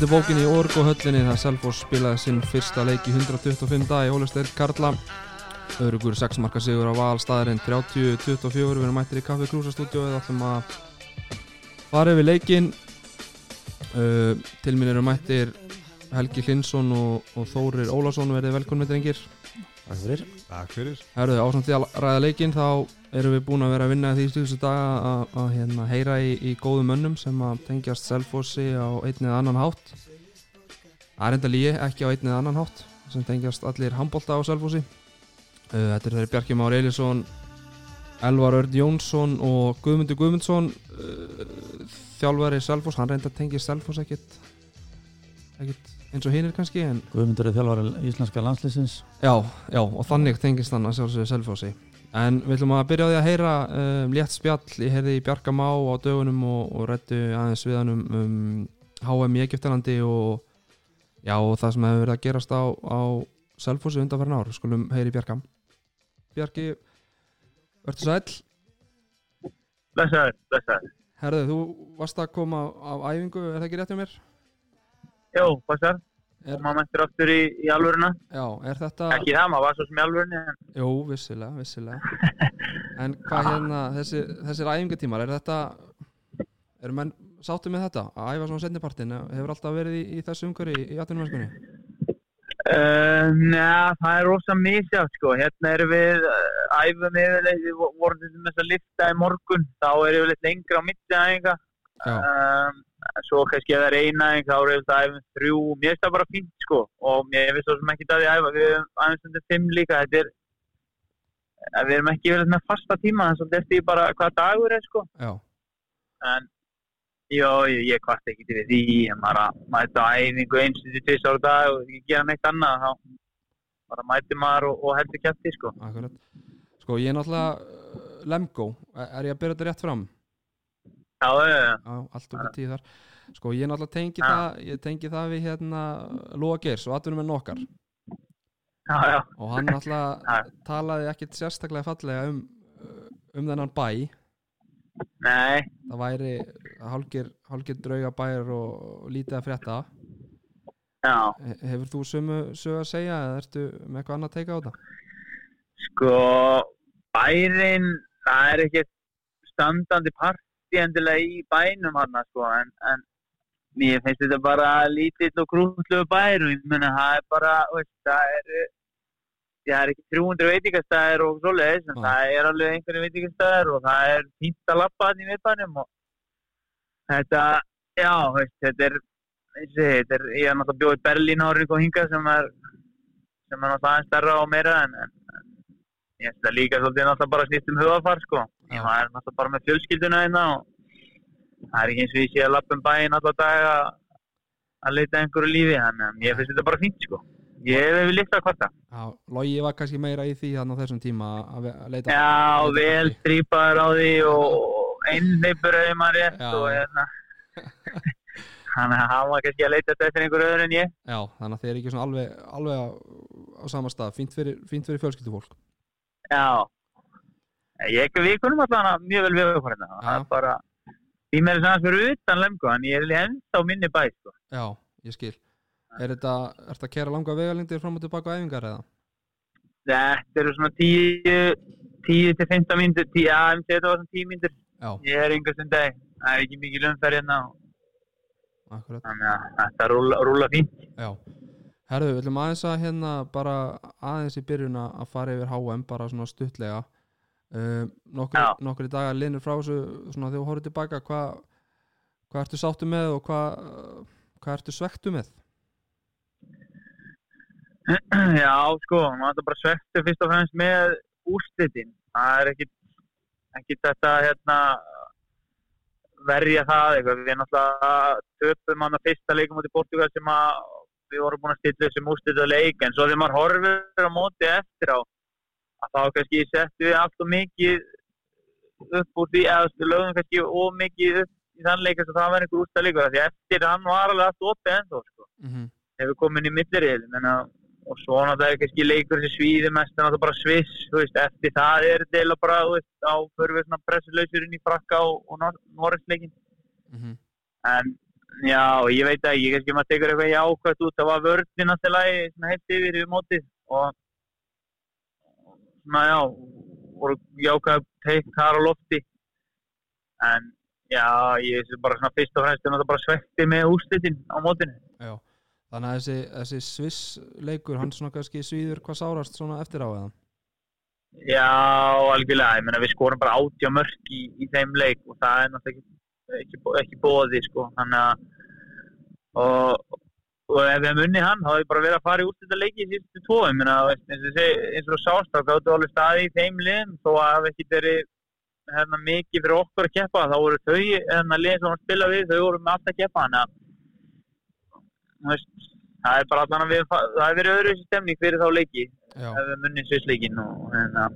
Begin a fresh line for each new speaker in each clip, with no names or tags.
Til bókinni í Orgo höllinni það Selfoss spilaði sinn fyrsta leik í 125 dag í Ólesteyr Karla. Örugur 6 marka sigur á val staðarinn 30-24 við erum mættir í Kaffi Krúsa stúdíu eða ætlum að fara yfir leikin uh, til mín eru mættir Helgi Hlinsson og, og Þórir Ólásson verið velkonum með drengir
Takk fyrir.
Takk fyrir.
Herðu, ásamt því að ræða leikin þá erum við búin að vera að vinna því stugstu daga að, að hérna, heyra í, í góðum mönnum sem að tengjast Selfossi á einn eða annan hátt. Það er enda lígi, ekki á einn eða annan hátt sem tengjast allir handbólta á Selfossi. Þetta er þeirri Bjarki Már Elísson Elvar Örd Jónsson og Guðmundur Guðmundsson uh, þjálfari Selfoss, hann reynda að tengja Selfoss ekkit ekkit eins og hinnir kannski en
Guðmundur er þjálfari íslenska landslýsins
Já, já, og þannig tengist hann að sjálfsögðu Selfossi. En við ætlum að byrja á því að heyra um, létt spjall, ég heyrði í Bjarka Má á dögunum og, og rættu aðeins við hann um, um HM í Egiptalandi og já, og það sem hefur verið að gerast á, á Selfossi undanferðin ár, skulum heyri í Bjarka. Bjarki, verður sæl
Blessaður, blessaður.
Herðu, þú varst að koma á æfingu, er það ekki rétt hjá mér?
Jó, blessaður.
Er,
Og maður mættir aftur í, í alvöruna.
já, er þetta
Ekki það, maður var svo sem í alvörunni. En...
Jú, vissilega, vissilega En hvað hérna, þessi, þessir æfingatímar, er þetta eru menn sáttu með þetta að æfa svona setnipartin, hefur alltaf verið í, í þessu umhverju í, í atvinnumennskunni
Uh, Næ, það er rosa misjátt, sko. Hérna erum við uh, æfum yfirleitt, við vo- vorum til þess að lifta í morgun. Þá er yfirleitt lengra á mitti æfinga.
Já,
Um, svo kannski ef það er eina þá er yfirleitt að æfum þrjú. Mér finnst það bara fínt, sko. Og mér finnst svo sem ekki það að æfa. Við æfum stundir fimm líka. Þetta er, við erum ekki yfirleitt með fasta tíma. Það er svolítið eftir bara hvað dagur er, sko.
já,
en já, ég, kvart ekki til því ég bara mæta á æfingu eins til tvis ára dag og ekki gera neitt annað þá bara mæti maður og, og heldur kæfti sko.
akkurat Sko, ég er náttúrulega uh, Lemgo, er er ég að byrja þetta rétt fram?
Já,
allt í tíð þar. Sko, ég er náttúrulega tengi það ég tengi það við hérna Lóa Geirs og atvinnum okkar.
Já, já,
og hann náttúrulega talaði ekkit sérstaklega fallega um uh, um þennan bæ.
Nei,
það væri hálgir, hálgir drauga bæjar og, lítið að frétta.
Já,
He- Hefur þú sömu sög að segja eða ertu með eitthvað annað að teika á þetta?
sko, bærin, það er ekki standandi partí endilega í bænum hann, sko, en, en mér finnst þetta bara lítill og krútlu bær og ég meina, það er bara, veist, það er, það er ekki 300 veitingastæðir og svoleiðis, en
Já.
það er alveg einhverju veitingastæðir og það er fínt að lappa hann í miðbænum og þetta, já, veist, þetta er, þetta er, ég er náttúrulega bjóðið Berlín árið og hingað sem er, sem er náttúrulega aðeins stærra og meira en, en, en ég finnst það líka svolítið náttúrulega bara snýst um hugafar, sko. Ég er náttúrulega bara með fjölskylduna hérna og það er ekki eins og ég sé að lappa um bæinn alla daga að leita að einhverju lífi, þannig að ég finnst þetta bara fínt, sko. Ég hef líkt að kvarta.
Já, Logi var kannski meira í því hann á þessum tíma að að leita
Já,
leita
vel
partí.
strípaður á því og einleipur auðvitað maður rétt
Já.
og hérna. Þannig að hann var kannski að leita eftir einhverju öðru en ég.
Já, þannig að þeir eru ekki alveg, alveg á, á sama stað, fínt fyrir, fyrir fjölskyldufólk
Já. Ég við kunum allan mjög vel við okkur hérna. Það er bara, því mér er sanns fyrir utan lemgu, en ég er ennþá minni bæ, sko.
Já, ég skil Er þetta, er þetta að kera langa vegalindir fram og tilbaka á æfingar eða?
Þetta eru svona 10 10 til 15 mínútur, 10, já, ég að þetta var svona 10 mínútur.
Já,
Ég er sem dag, það er ekki mikið umferð hérna,
akkurat
þannig að þetta rúla, rúla fínt.
Já, herðu, við ætlum aðeins að hérna bara aðeins í byrjun að að fara yfir HM bara svona stuttlega um, nokkur, í dagar linur frá þessu þegar þú horfður tilbaka hvað hva ertu sáttu með og hvað hva ertu svektu með?
Já, sko, maður er bara svektur fyrst og fremst með úrslitin. Það er ekki, ekki þetta hérna, verja það eitthvað. Við náttúrulega töpum hann að fyrsta leikum út í Portugal sem að við vorum búin að stilla þessum úrslit og leik. En svo þegar maður horfir á móti eftir á, að þá kannski settu við allt og mikið upp úr því, eða lögum kannski of mikið upp í þann leik þess að það var einhver úrstæðleikur. Því eftir hann var alveg allt opið ennþá, sko
Mm -hmm.
hefur komin í millirriðil menna, og svo náttúrulega er kannski leikur sem svíði mest en náttúrulega bara sviss veist, eftir það er þetta eiginlega bara veist, á fyrir svona pressulausurinn í frakka og, og Norrisleikin
Mm -hmm.
en já, ég veit ekki, kannski maður tekur eitthvað jákvæmt út, það var vörðin alltaf lagi, svona heilt yfir yfir mótið og svona, já, voru jákvæmt teikt þar á lofti en, já, ég sé bara svona fyrst og fremst, það bara svekti með úrslitin á mótinu.
Já, þannig að þessi, þessi Sviss leikur, hann svona kannski svíður hvað sárast svona eftir á eða?
Já, algjörlega, ég menna við skorum bara átjá mörg í, í þeim leik og það er náttúrulega ekki, ekki, ekki bóði, sko, þannig að og, og ef við hefum unni hann, þá hefur bara verið að fara í úrstætta leiki í ég menna, eins og, eins og sást, þá gáttu alveg staði í þeim liðum, þó að það ekki verið hérna, mikið fyrir okkur að keppa, þá voru þau, hérna, liðin sem við spila við, þau voru með allt að keppa, þannig veist, það er bara allan að við, það hefur verið öðru stemning fyrir þá leiki. Ef við munni svisleikin og hérna,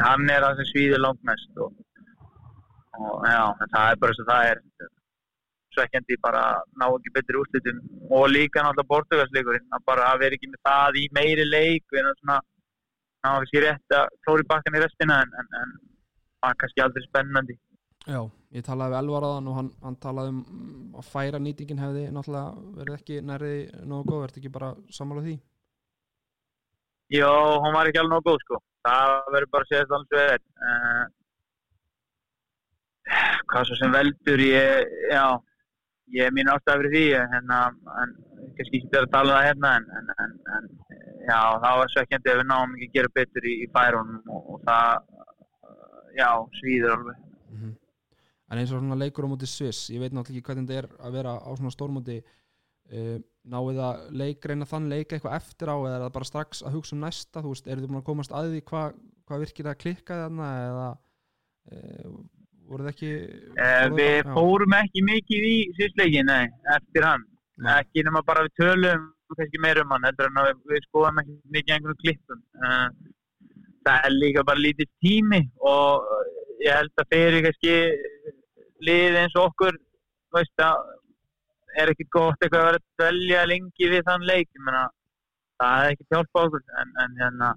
hann er það sem svíður langt mest og, og já, það er bara svo það er svekkjandi bara að ná ekki betri úrslitum og líka náttúrulega Portugalsleikurinn að bara að vera ekki með það í meiri leik en svona ná ekki rétt að klóri bakkan í restina en, en, en er kannski aldrei spennandi
já, ég talaði við Elvaraðan og hann, hann talaði um að færa nýtingin hefði náttúrulega verið ekki nærði nógu góð, ertu ekki bara sammála því?
Já, hún var ekki alveg nóg góð sko. Það verður bara að segja þetta alveg verið. Uh, hvað svo sem veldur ég, já, ég er mín ástæði fyrir því, en, en kannski ekki verið að tala um það hérna, en, en, en, já, það var svekkjandi að við náum ekki að gera betur í, í færunum og, og það, uh, já, svíður alveg.
Mm -hmm. En eins og svona leikur á móti Sviss, ég veit náttúrulega ekki hvernig þetta er að vera á svona stórmóti uh, náið að leik, reyna þann leik eitthvað eftir á eða er það bara strax að hugsa um næsta þú veist, eru þið búin að komast að því hvað hva virkir að klikka þarna eða uh, voruð ekki
Uh, við
Já.
fórum ekki mikið í síðsleikin, nei, eftir hann.
Nei.
Ekki nema bara við tölum kannski meira um hann, heldur en við, við skoðum ekki mikið einhvern klippum. Uh, það er líka bara lítið tími og ég held að fyrir kannski lið eins og okkur, veist að er ekki gott eitthvað að vera að dvelja lengi við þann leik, ég meina það er ekki hjálpa okkur, en, en hérna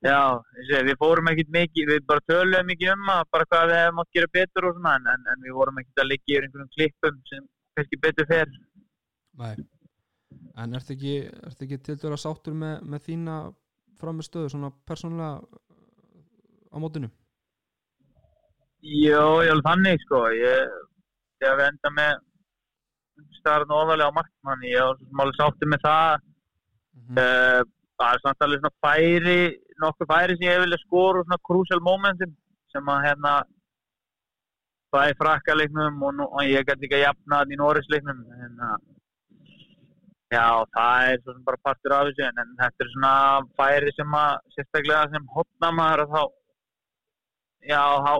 Já, við fórum ekkert mikið, við bara töluðum mikið um að bara hvað við hefum átt að gera betur og svona, en, en, við vorum ekkert að liggja yfir einhverjum klippum sem kannski betur fer.
Nei. En ertu ekki, ertu ekki til dæra sáttur með, með þína framistöðu svona persónulega á mótinu?
Jó, ég alveg þannig, sko, ég, ég enda með starfn ofalega á markmann, ég alveg sáttur með það,
Mm
uh, það er samt alveg svona færi, nokkuð færi sem ég hef viljað skora og svona crucial momentum sem að hérna það er frakkaleiknum og, og ég gæti ekki að jafna það í Norrisleiknum en að já, það er svo sem bara partur af þessu en, þetta er svona færi sem að sérstaklega sem hotna maður að þá já, þá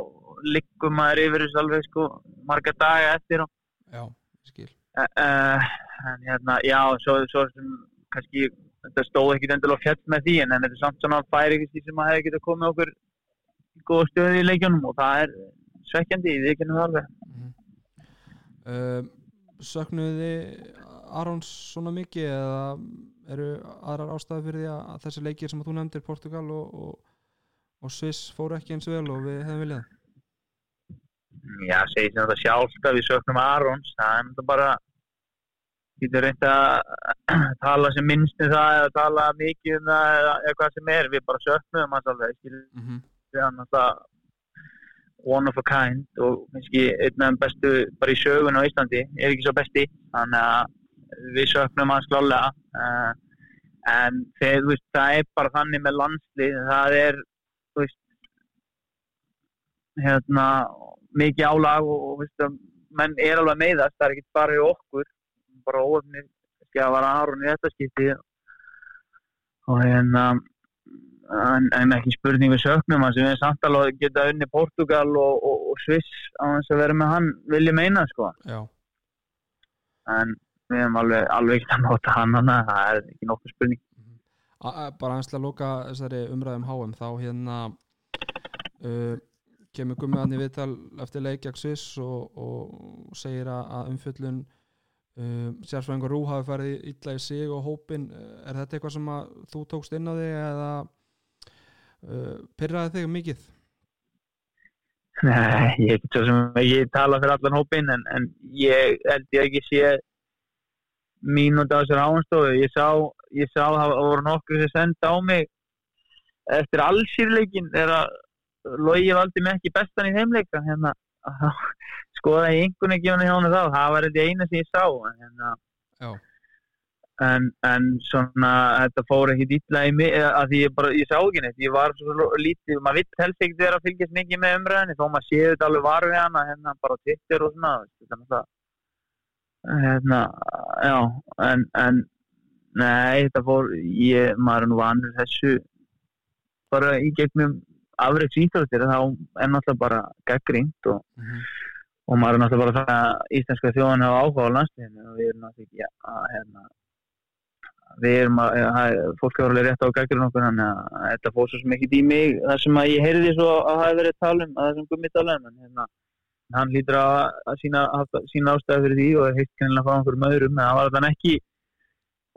liggum maður yfir þessu alveg sko marga daga eftir og
Já, skil.
Uh, en hérna, já, svo, svo sem kannski, þetta stóð ekkit endilega fjall með því, en, þetta er samt svona færi kannski sem að hefði getað komið okkur í góða stöði í leikjunum og það er svekkjandi, við kennum það alveg
mm -hmm. uh, Söknuðu þið Arons svona mikið eða eru aðrar ástæði fyrir því að, þessi leikir sem að þú nefndir Portugal og, og, og Sviss fóru ekki eins vel og við hefum viljað
Já, segir sem þetta sjálft að við söknum Arons, það er bara getur reynt að tala sem minnst um það eða tala mikið um það eða, eða hvað sem er, við bara söknum hans alveg, skilur
mm -hmm.
við hann alltaf one of a kind og kannski einn af þeim bestu bara í sögun á Íslandi, er ekki svo besti. Þannig að við söknum hans klálega uh, en þegar, veist, það er bara þannig með landslið, það er veist hérna, mikið álag og, og veist, menn er alveg að meiðast, það er ekki bara í okkur bara óöfnir, ekki að vara Aron í þetta skipti. Og hérna en, en ekki spurning við söknum hans, við erum samt alveg að geta unni Portugal og, og, og Sviss á þess að vera með hann, vil ég meina sko.
Já,
en við erum alveg, alveg ekki að nota hann hana, það er ekki nokkuð spurning.
A- bara aðeins til að loka þessari umræðum HM þá hérna uh, kemur gummiðan í viðtal eftir leikjag Sviss og, og segir að, að umfjöllun uh, sérfræðingur Rú hafi farið illa í sig og hópin er þetta eitthvað sem að þú tókst inn á þig eða uh, pyrraði þig mikið?
Nei, ég get svo sem ekki tala fyrir allan hópin en, en ég held ég ekki sé mínúti á þessar áhanstofu ég sá, ég sá það voru nokkur sem senda á mig eftir allsýrleikin er að logi valdi mig ekki bestan í þeimleika hérna, skoða ég einhvern veginn hjá hann þá, það var þetta eina sem ég sá en hérna. En, en svona þetta fór ekki dýtla í mig að því ég bara, ég sá ekki neitt. Ég var svo lítið, maður vill helst ekki vera að fylgjast mikið með umræðinni, þó maður séu þetta alveg var við hana, hérna bara á Twitter og svona þannig að hérna, já en, en nei, þetta fór ég, maður er nú vanur þessu bara í gegnum afreiks íþróttir, þá er náttúrulega bara gaggrínt og
Mhm.
og maður er náttúrulega bara það að íslenska þjóðan hafa áhuga á landsliðinu og við erum náttúrulega að hérna, við erum að, að fólk hefur alveg rétt á gaggrinn okkur þannig að þetta fór svo sem ekki í mig þar sem að ég heyrði svo að það hefur verið talum að þessum gummi talum en hérna, hann lítur að, að sína, sína ástæði fyrir því og er heitt kannilega frá einhverjum öðrum en það var þannig ekki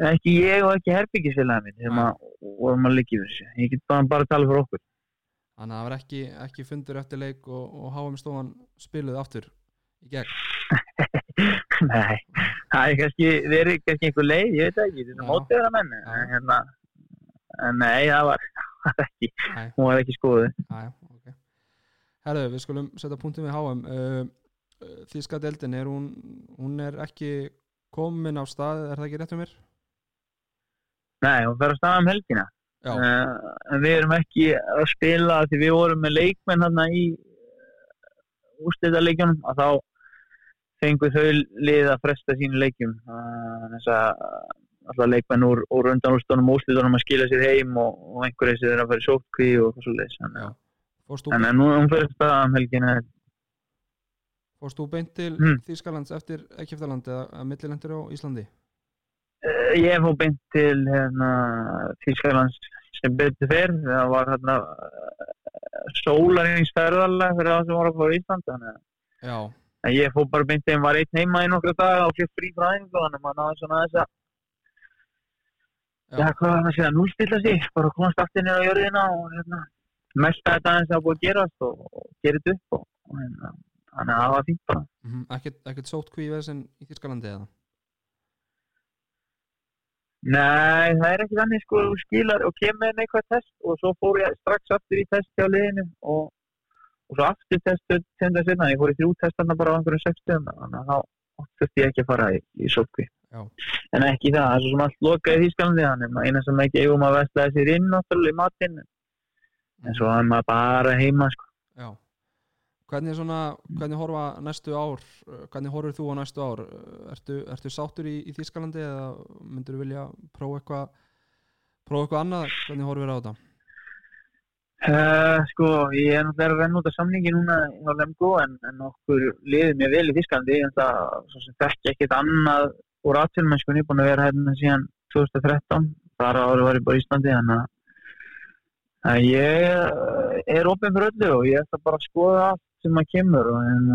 ekki ég og ekki herbyggisfélagið minn sem
Nei.
að vorum að liggja yfir þessu ég get bara, bara að tala fyrir okkur
Þannig að það var ekki, ekki fundur eftir leik og, og HM stofan spiluð aftur í gegn.
Nei, það er kannski verið kannski einhver leið, ég veit ekki, þetta er mótið þeirra menn
Já.
en hérna nei, það var, það var ekki
Nei,
hún var ekki skoðið
aðja, ok. Herðu, við skulum setja punktum við HM uh, uh, Þíska deildin er hún hún er ekki komin á stað er það ekki rétt um mér?
Nei, hún fer að staða um helgina uh, en við erum ekki að spila því við vorum með leikmenn hérna í úrslitaleikjunum að þá fengu þau lið að fresta sínu leikjum uh, þess að alltaf leikmenn úr, úr undanúrstunum og úrslitunum að skila sér heim og, og einhverjir sem er að fara í sótkví og eitthvað svo leiðis
já Fórst þú,
en en nú hún fer að staða um helgina
fórst þú beint til
Mm.
Þískalands eftir Ekiftaland eða millilendur á Íslandi?
Uh, ég fór beint til hérna, Þýskalands sem betur fyrr það var hérna sólarýningsferðarlega fyrir það sem voru að fóra í Ísland En ég fór bara beint þeim var einn heima í nokkra daga og fyrir frí fræðingu þannig að maður náði svona þess að
Já.
hvað var það að segja, núlstilla sig bara komast aftur niður á jörðina og hérna, melta þetta aðeins að búið að gerast og, og þetta upp og, og hérna, þannig að það var fínt bara
mm ekkert, ekkert sótt kví vesinn í Þískalandi eða?
Nei, það er ekki þannig sko þú skilar og kemur með eitthvað test og svo fór ég strax aftur í test hjá liðinu og, og svo aftur test tenda setna, ég fór í þrjú testanna bara á einhverjum sextum þannig að þá þurfti ég ekki að fara í, í sótkví en ekki það, það er svo sem allt lokaði í Þýskalandi þannig eina sem ekki eigum að vestlaði sér inn náttúrulega í matinn. En svo er maður bara heima sko.
Hvernig, svona, hvernig horfa næstu ár uh, hvernig horfur þú á næstu ár? Uh, ertu, ertu sáttur í, í Þískalandi eða myndur þú vilja prófa eitthvað prófa eitthvað annað, hvernig horfur á þetta?
Uh, sko, ég er náttúrulega að renna út af samningi núna á Lemgo en, en okkur liðið mér vel í Þísklandi en það svo sem þekki ekkert annað úr atvinnmennskunni, búin að vera hérna síðan 2013, þar ári var ég bara í Íslandi þannig að- að ég eh, er opinn fyrir öllu og ég ætla bara að skoða allt sem að kemur og en,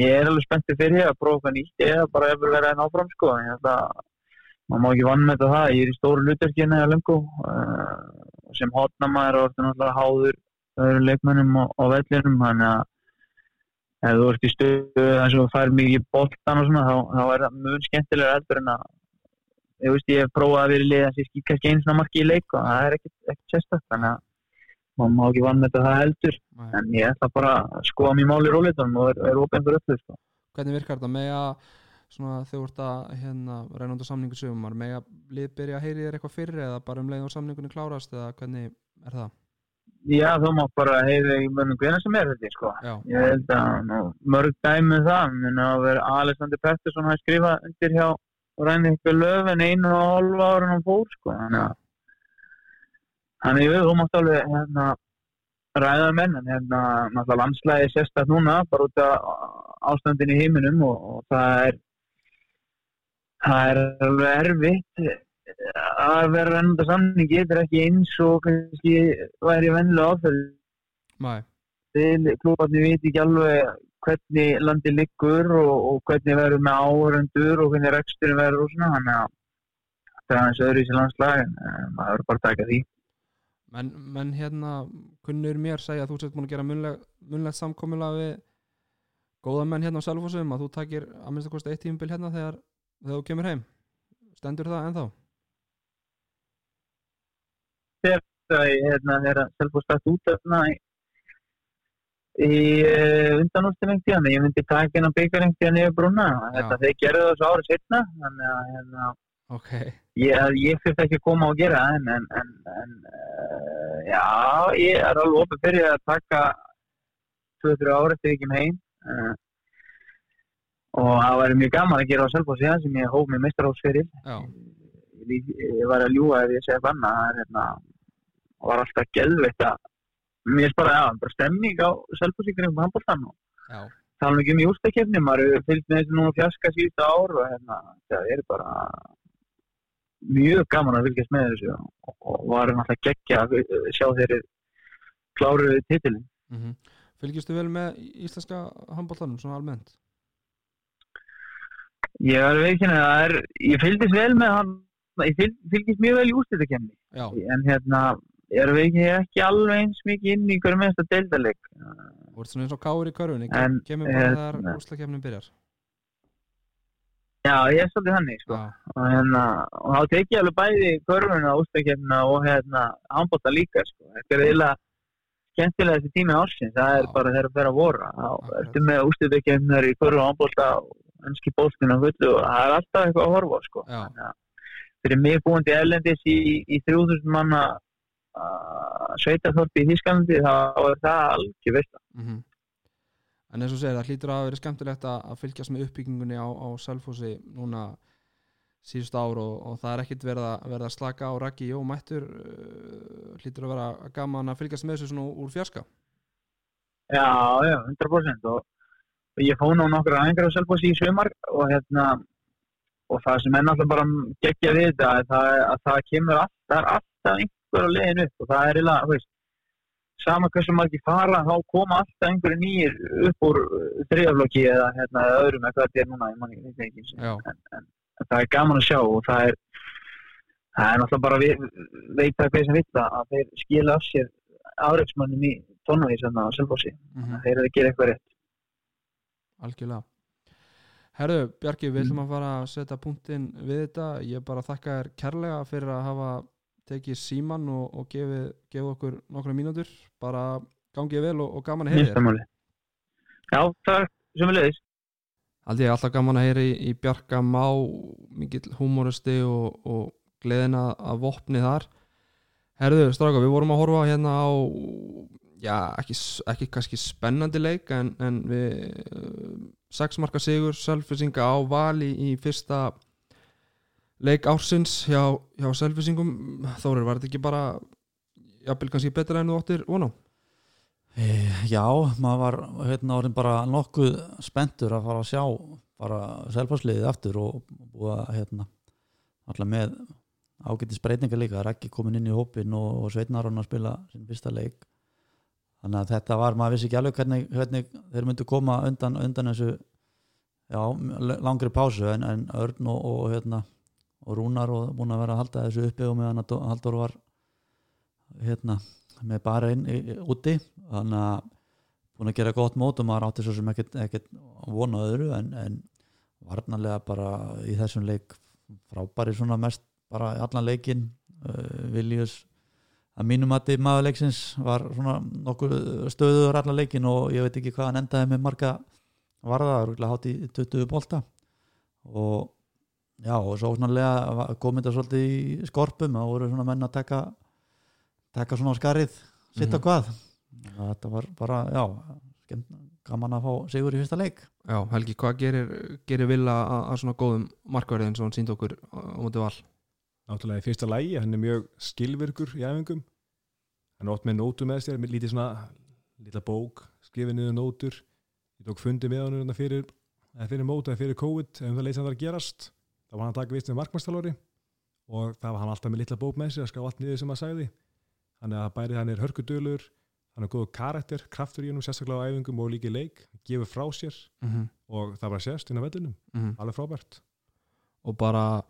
ég er alveg spenntið fyrir að prófa eitthvað nýtt eða bara ef vera enn áfram sko. En ég að maður má ekki vann með það, ég er í stóru hlutverkinu á Lemgo uh, sem hotnamaður og orðin náttúrulega háður öðru leikmönnum á, á vellinum. Þannig að ef þú ert í stöðu eins og fær mikið boltan og svona þá, þá er það mjög skemmtilega heldur en að ég veist ég hef prófað að vera í liða sem skil kannski eins og marki í leik og það er ekkert, að maður má ekki vann með það heldur
Nei.
en ég ætla bara að skoða mér máli í róleitunum og er, er opinn fyrir öllu sko.
Hvernig virkar þetta með að svona, þegar þú ert að hérna, reyna undir samningu sumar með að lið byrja að heyri þér eitthvað fyrir eða bara um leið og samningunni klárast eða hvernig er það?
Já, þú má bara heyra í mönnum hvernig sem er þetta sko. Ég held að mörg dæmi um það, menn að vera Alexander Pettersson hafi skrifað undir hjá Ræni ykkur löfin einu og hálfa ára hann fór, sko. Þannig að þannig við, þú mátt alveg hérna, ræða menn, en hérna, náttúrulega landslægi sérstætt núna, bara út af ástandin í heiminum og, og það er það er alveg erfitt að vera ennunda samningi, þetta er ekki eins og kannski væri vennilega áfæð
mæ,
klúbarnir veit ekki alveg hvernig landi liggur og, og hvernig verður með áhörundur og hvernig reksturinn verður og svona þannig að það er aðeins öðru í sér landslag en maður verður bara að taka því
menn, menn hérna kunnur mér segja að þú sett búin að gera munleg, munlegt samkomulega við góða menn hérna á Selfossum að þú takir að minnst að kosti eitt tímabil hérna þegar, þegar þú kemur heim. Stendur það ennþá?
Það er hérna þegar Selfoss stætt út þarna í, í uh, undanústinengtíðan ég myndi taka hérna byggarengtíðan yfir brúna. Þetta þeir gerðu það svo árið setna þannig að hérna
ok,
ég, ég fyrst ekki að koma og gera en, en, en, en uh, já, ég er alveg opið fyrir að taka 2-3 ára þegar ég kem heim uh, og það væri mjög gaman að gera á Selfoss síðan sem ég hóf með meistarátsferil
já,
ég, ég var að ljúga ef ég segi banna hérna var alltaf geðveitt að mér bara, já, bara stemning á í kringum handbóltan og tala nú ekki um í ústakefni maður fylgt með þessu núna fjarska síðustu ár og hérna, það er bara mjög gaman að fylgjast með þessu og, var náttúrulega geggja að sjá þeirri kláruðu titilin
mm Fylgistu vel með íslenska handbóltanum svona almennt?
ég var veikinn að það er ég fylgist vel með hann ég fylg, fylgist mjög vel í ústakefni
Já,
en hérna ég er veikinn ekki alveg eins mikið inn í hverju minnst að deildaleg
þú ert svona eins og káur í körfunni
En,
kemur bara
hérna-
þegar úslakefnin byrjar
já, ég er svolítið hannig sko. Og hérna, og þá tek ég alveg bæði körfuna, ústakefna og hérna handbólta líka, sko, þetta er eiginlega skemmtilega þessi tími ársins. Það er
Já.
bara þeirra að vera voru þá
Akkurat.
ertu með ústakefnar í körfu og handbólta og ennski bóltinu og fullu og það er alltaf eitthvað að horfa sko. Að fyrir mig búandi erlendis í, í 3000 manna uh, sveitaþorpi í Þískalandi þá er það algjör veist
mm En eins og segir, það hlýtur að vera skemmtilegt að, að fylgjast með uppbyggingunni á, á Selfossi núna síðust ár og, og það er ekkit verið að, verið að slaka á raggi og mættur uh, hlýtur að vera gaman að fylgjast með þessu svona úr fjarska?
Já, já, 100% og, ég fóð nú nokkur aðengar á Selfossi í sumar og hérna og það sem er náttúrulega bara geggja við þetta er það, að það kemur alltaf, alltaf einhver á leiðin upp og það er eiginlega, þú veist sama hversu margir fara, þá koma alltaf einhverju nýjir upp úr þriðaflokki eða hérna, öðrum eða hvað þetta er núna, ég man ekki, en, en, það er gaman að sjá og það er það er náttúrulega bara við, veit það hvað sem vitt að þeir skila af sér áreiksmannum í tónavís á Selfossi,
mm
þeir eru að gera eitthvað rétt.
Algjörlega. Herðu, Bjarki, við ætlum að fara að setja punktinn við þetta. Ég bara þakka þér kærlega fyrir að hafa tekið síman og, og gefið, gefið okkur nokkra mínútur bara gangið vel og, og gaman að heyra.
Já, takk, sem við leiðis.
Aldrei er alltaf gaman að heyra í, í Bjarka Má mikill húmóristi og, og gleðina að vopni þar Herðu, stráka, við vorum að horfa hérna á já, ekki, ekki kannski spennandi leik en, en við uh, sexmarka sigur Selfisinga á vali í fyrsta leik ársins hjá, hjá Selfisingum Þórir, var þetta ekki bara jafnvel kannski betra en þú áttir vona á?
E, já, maður var hérna orðin bara nokkuð spenntur að fara að sjá bara selfasliðið aftur og búið að hérna alltaf með ágætis breytingar líka, það er ekki komin inn í hópin og, og Sveitn Aron að spila sin fyrsta leik. Þannig að þetta var, maður vissi ekki alveg hvernig, hvernig þeir myndu koma undan, undan þessu já, langri pásu en, en Örn og, og hérna og Rúnar og búin að vera að halda þessu uppi og meðan að Halldór var hérna með bara inn úti. Þannig að búin að gera gott mót og maður átti svo sem ekkert, ekkert vona öðru en, en varnarlega bara í þessum leik frábæri svona mest bara allan leikin uh, Viljus að mínum að maður leiksins var svona nokkuð stöðuður allan leikin og ég veit ekki hvað hann endaði með marga varða, rúglega hátt í 20 bolta. Og já og svo snarlega kom þetta svolítið í skorpum og voru svona menn að taka taka svona á skarið sitt á
Mhm.
hvað. Þetta var bara, já gaman að fá sigur í fyrsta leik.
Já, Helgi, hvað gerir, gerir Villa að, að svona góðum markverði eins og hann sínd okkur á móti val?
náttúrulega í fyrsta lægi, hann er mjög skilvirkur í æfingum. Hann er oft með nótur með sér, með lítið svona lítið bók, skrifið niður nótur. Ég tók fundi með hann hérna fyrir fyrir móta, fyrir COVID ef um það leið sem það er að gerast þá var hann að taka vist með markmannstálóri og það var hann alltaf með lítið bók með sér að ská allt niður sem hann sagði. Hann er að bæri hann er hörkudölur hann er góð karakter, kraftur í hennum sérstaklega á æfingum og líka í leik, gefur frá sér
Mm -hmm.
og það bara sést inn á vellinum, alveg frábært.
Og bara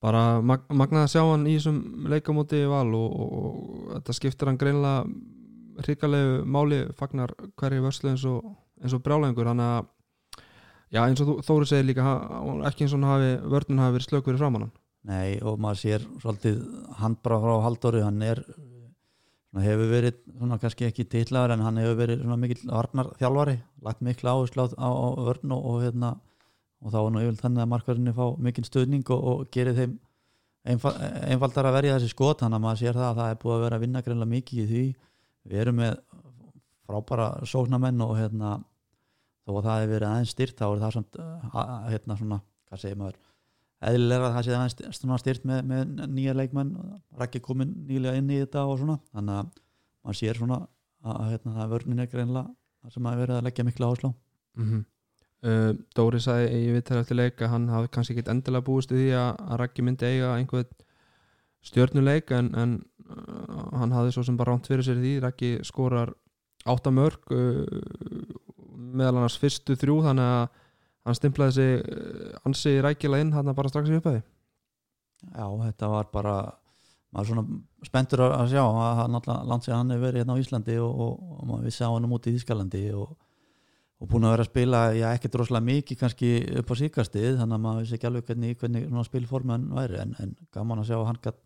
bara mag magnað að sjá hann í þessum leikamóti val og, og, og þetta skiptir hann greinlega hrikalegu máli fagnar hverju vörslu eins og, og brjálæðingur. Þannig að já eins og Þó- Þóri segir líka ekki eins og hafi, vörnun hafi verið slök fyrir framann hann.
Nei og maður sér svolítið handbara frá Halldóri hann er hefur verið svona kannski ekki titlaður en hann hefur verið mikill varnar þjálfari lagt mikla áherslu á, á, vörn og, og hérna og þá er nú yfirlega þannig að markverðinni fá mikinn stuðning og, og gerir þeim einfald, einfaldar að verja þessi skot þannig að maður sér það að það er búið að vera að vinna greinlega mikið í því. Við erum með frábæra sóknamenn og hérna þó að það hefur verið aðeins styrt þá er það samt að, hérna svona, hvað segir maður eðlilega að það sé aðeins styrt með, með nýja leikmenn Raki komin nýlega inn í þetta og svona. Þannig að maður sér svona að, hérna, það er vörnin er greinlega það sem maður verið að leggja mikla áslá
mm -hmm. uh, Dóri sagði í vittar eftir leik að hann hafi kannski ekkit endilega búist í því að, Raggi myndi eiga einhvern stjörnuleik en, en uh, hann hafði svo sem bara ránt fyrir sér því. Raggi skorar átta mörg uh, meðal annars fyrstu þrjú þannig að hann stimplaði sig uh, ansi rækilega inn hann bara strax í upphæði
Já, þetta var bara maður er svona spenntur að sjá hann alltaf landsið hann hefur verið hérna á Íslandi og, og, og maður vissi á hann út í Þískalandi og, og búin að vera að spila já, ekkert rosalega mikið kannski upp á síkastið þannig að maður vissi ekki alveg hvernig, hvernig svona spilformi hann væri en, en gaman að sjá hann gætt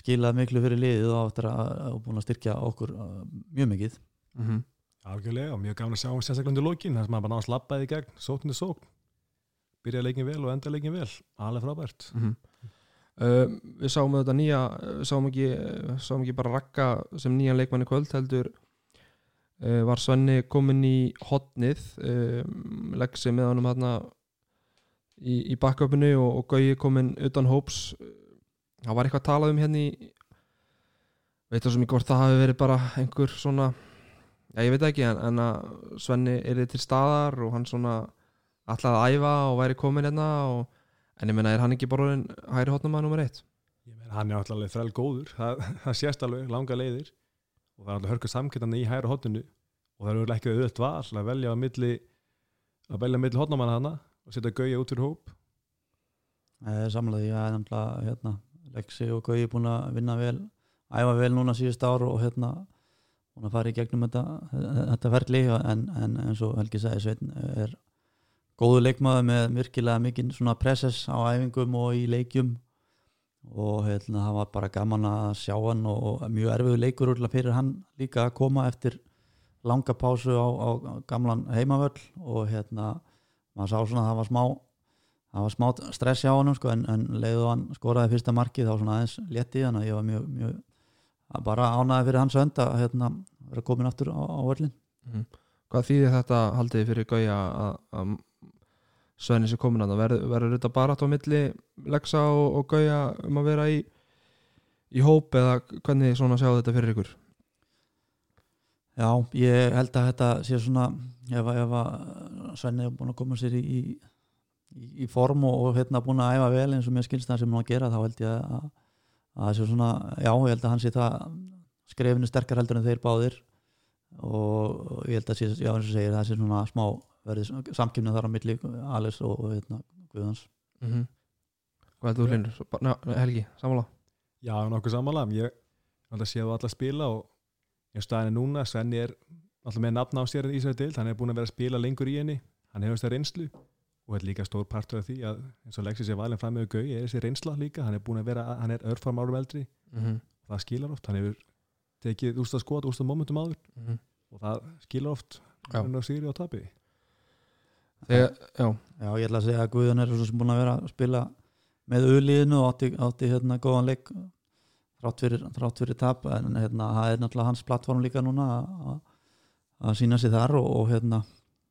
skilað miklu fyrir liðið og búin að styrkja okkur uh, mjög mikið
mm -hmm.
Algjörlega og mjög gaman að sjá hann sérstaklega undir lókin þar sem hann bara náðast labbaði í gegn, sóknir sókn. Byrjaði leikin vel og enda leikin vel. Alveg frábært.
Uh, Við sáum þetta nýja sáum ekki, sáum ekki bara Ragga sem nýjan leikmann í kvöld heldur uh, var Svenni komin í hotnið um, leggsi með honum hérna í, í backupinu og, og Gauji komin utan hóps. Það var eitthvað að tala um hérna í veit það sem ekki hvort það hafi verið bara einhver svona já ég veit ekki en, en að Svenni er til staðar og hann svona ætlaði að æfa og væri komin hérna og, en ég meina er hann ekki bara hægri hotnum að nummer eitt?
Ég meina, hann er alltaf þræl góður það, það sést alveg langa leiðir og það er alltaf hörku samkettan í hæra hotinu og það er ekki auðvöld val að velja á milli að velja á milli hotnamanna hana og setja gauja út fyrir hóp.
Samlega ég er náttúrulega hérna, Lexi og Gauji búin að vinna vel æfa vel núna síðust ár og hérna búin að fara í gegnum þetta, þetta ferli en, en eins og Helgi sagði Sveinn er góðu leikmaður með virkilega mikinn svona presses á æfingum og í leikjum og hérna það var bara gaman að sjá hann og, mjög erfiðu leikur fyrir hann líka að koma eftir langa pásu á, á gamlan heimavöll og hérna maður sá svona að það var smá það var smá stress hjá honum sko, en, en leiðu hann skoraði fyrsta markið þá svona aðeins létti þannig að ég var mjög, mjög bara ánaði fyrir hans önd að hérna, vera komin aftur á, á völlin
Mhm. Hvað þýðir þetta haldið fyrir Gauja að, að Svenni sé komin að það verður, verður þetta bara á milli Lexa og, og Gauja um að vera í í hóp eða hvernig svona sjáu þetta fyrir ykkur?
Já, ég held að þetta sé svona ef, ef að Svenni er búin að koma sér í, í, í form og, og hérna búin að æfa vel eins og mér skilst það sem hann að gera þá held ég að, að það sé svona, já, ég held að hann sé það skrefinu sterkar heldur en þeir báðir. Og ég held að sé, já, eins og segir, það sé svona smá verði samkjöfnið þar á milli Alice og, og hérna Guðans
mm -hmm. Hvað heldur þú hlinur? Ná, Helgi, sammála?
Já, nokkuð samanlega ég alltaf séð þú alla spila og ég staðin er núna, Svenni er alltaf með nafn á sér í Ísrael dild, hann er búin að vera að spila lengur í henni, hann hefur þess að reynslu og þetta er líka stór partur af því að eins og Lexis er valin fram með Gau, er þessi reynsla líka. Hann er búin að vera, hann er örfram árum eldri.
Mm -hmm.
og það skilar oft, hann hefur tekið úrstað skot, úrstað momentum áður.
Mm -hmm.
og það skilar oft hann er á sigri og tapi.
Þegar, já,
Já, ég ætla að segja að Guðan er svo sem búin að vera að spila með auðliðinu og átti, átti hérna góðan leik þrátt fyrir, þrátt fyrir tap. En hérna, það er náttúrulega hans plattform líka núna að- sína sig þar og, og hérna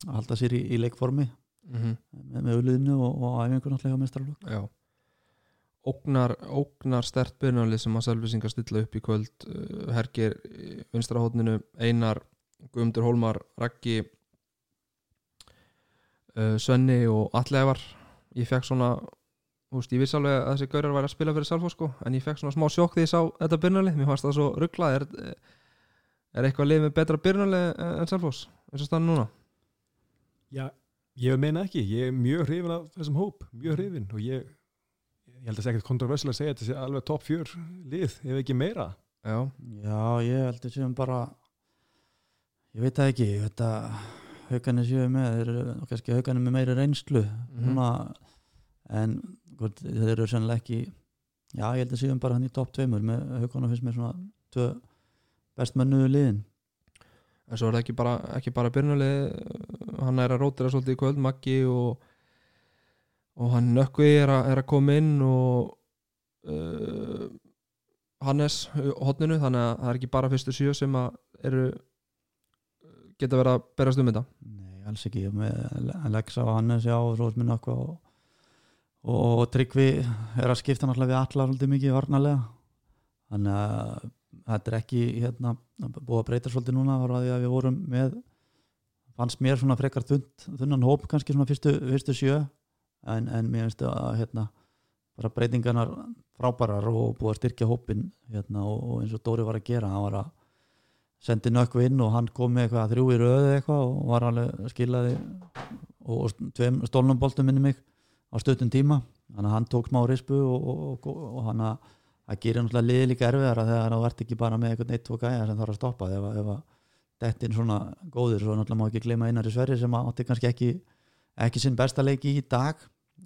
að halda sér í, í leikformi
mm
með, með auðliðinu og, og æfingur náttúrulega á mestralög
já. Ógnar, ógnar stert byrjunarlið sem að selvisingar stilla upp í kvöld uh, Hergir í vinstra hótninu Einar, Guðmundur Hólmar Raggi uh, Svenni og Allefar ég fekk svona úst, ég vissi alveg að þessi gaurar væri að spila fyrir Salfó sko, en ég fekk svona smá sjokk því ég sá þetta byrjunarlið, mér fannst það svo rugglað er, er eitthvað lið með betra byrjunarlið en Salfós, eins og stann núna?
Já, ég meina ekki, ég er mjög hrifin af þessum hóp, mjög hrifin og ég ég held að það sé ekkert kontroversilega að segja að þetta sé alveg topp fjör lið, ef ekki meira.
Já,
Já, ég held að séum bara ég veit það ekki ég veit að haugarnir séu með þeir eru kannski haugarnir með meiri reynslu
Mhm.
svona, en hvort, þeir eru sennilega ekki já, ég held að séum bara hann í topp tveimur með haugarnir finnst mér svona tvö best mennuðu liðin
en svo er það ekki bara, ekki bara byrjunalið hann er að rótira svolítið í kvöld Maggi og, og hann nökkvi er, er að koma inn og uh, Hannes hotninu, þannig að það er ekki bara fyrstu sjö sem eru geta verið að berast um þetta.
Nei, alls ekki. Alexa og Hannes já, og svo minn okkur og, og, og Tryggvi er að skipta náttúrulega við allar mikið varnarlega. Þannig að þetta er ekki hérna, búið að breyta svolítið núna var að að við vorum með fannst mér svona frekar þund, þunnan hóp kannski svona fyrstu, fyrstu sjö en, en mér finnst að hérna, bara breytingarnar frábærar og búið að styrkja hópin hérna, og, og eins og Dóri var að gera hann var að sendi nökku inn og hann kom með eitthvað þrjú í röðu eitthvað og var alveg skilaði og, og tveim stólnum boltum minni mig á stöttum tíma. Hann tók smá rispu og, og hann að það gerir náttúrulega liði líka erfiðara þegar það vart ekki bara með eitthvað neitt og gæja sem þarf að stoppa. Ef, að- ef að dettin svona góður svo náttúrulega má ekki gleyma einar í Sverri sem átti kannski ekki, ekki sinn besta leiki í dag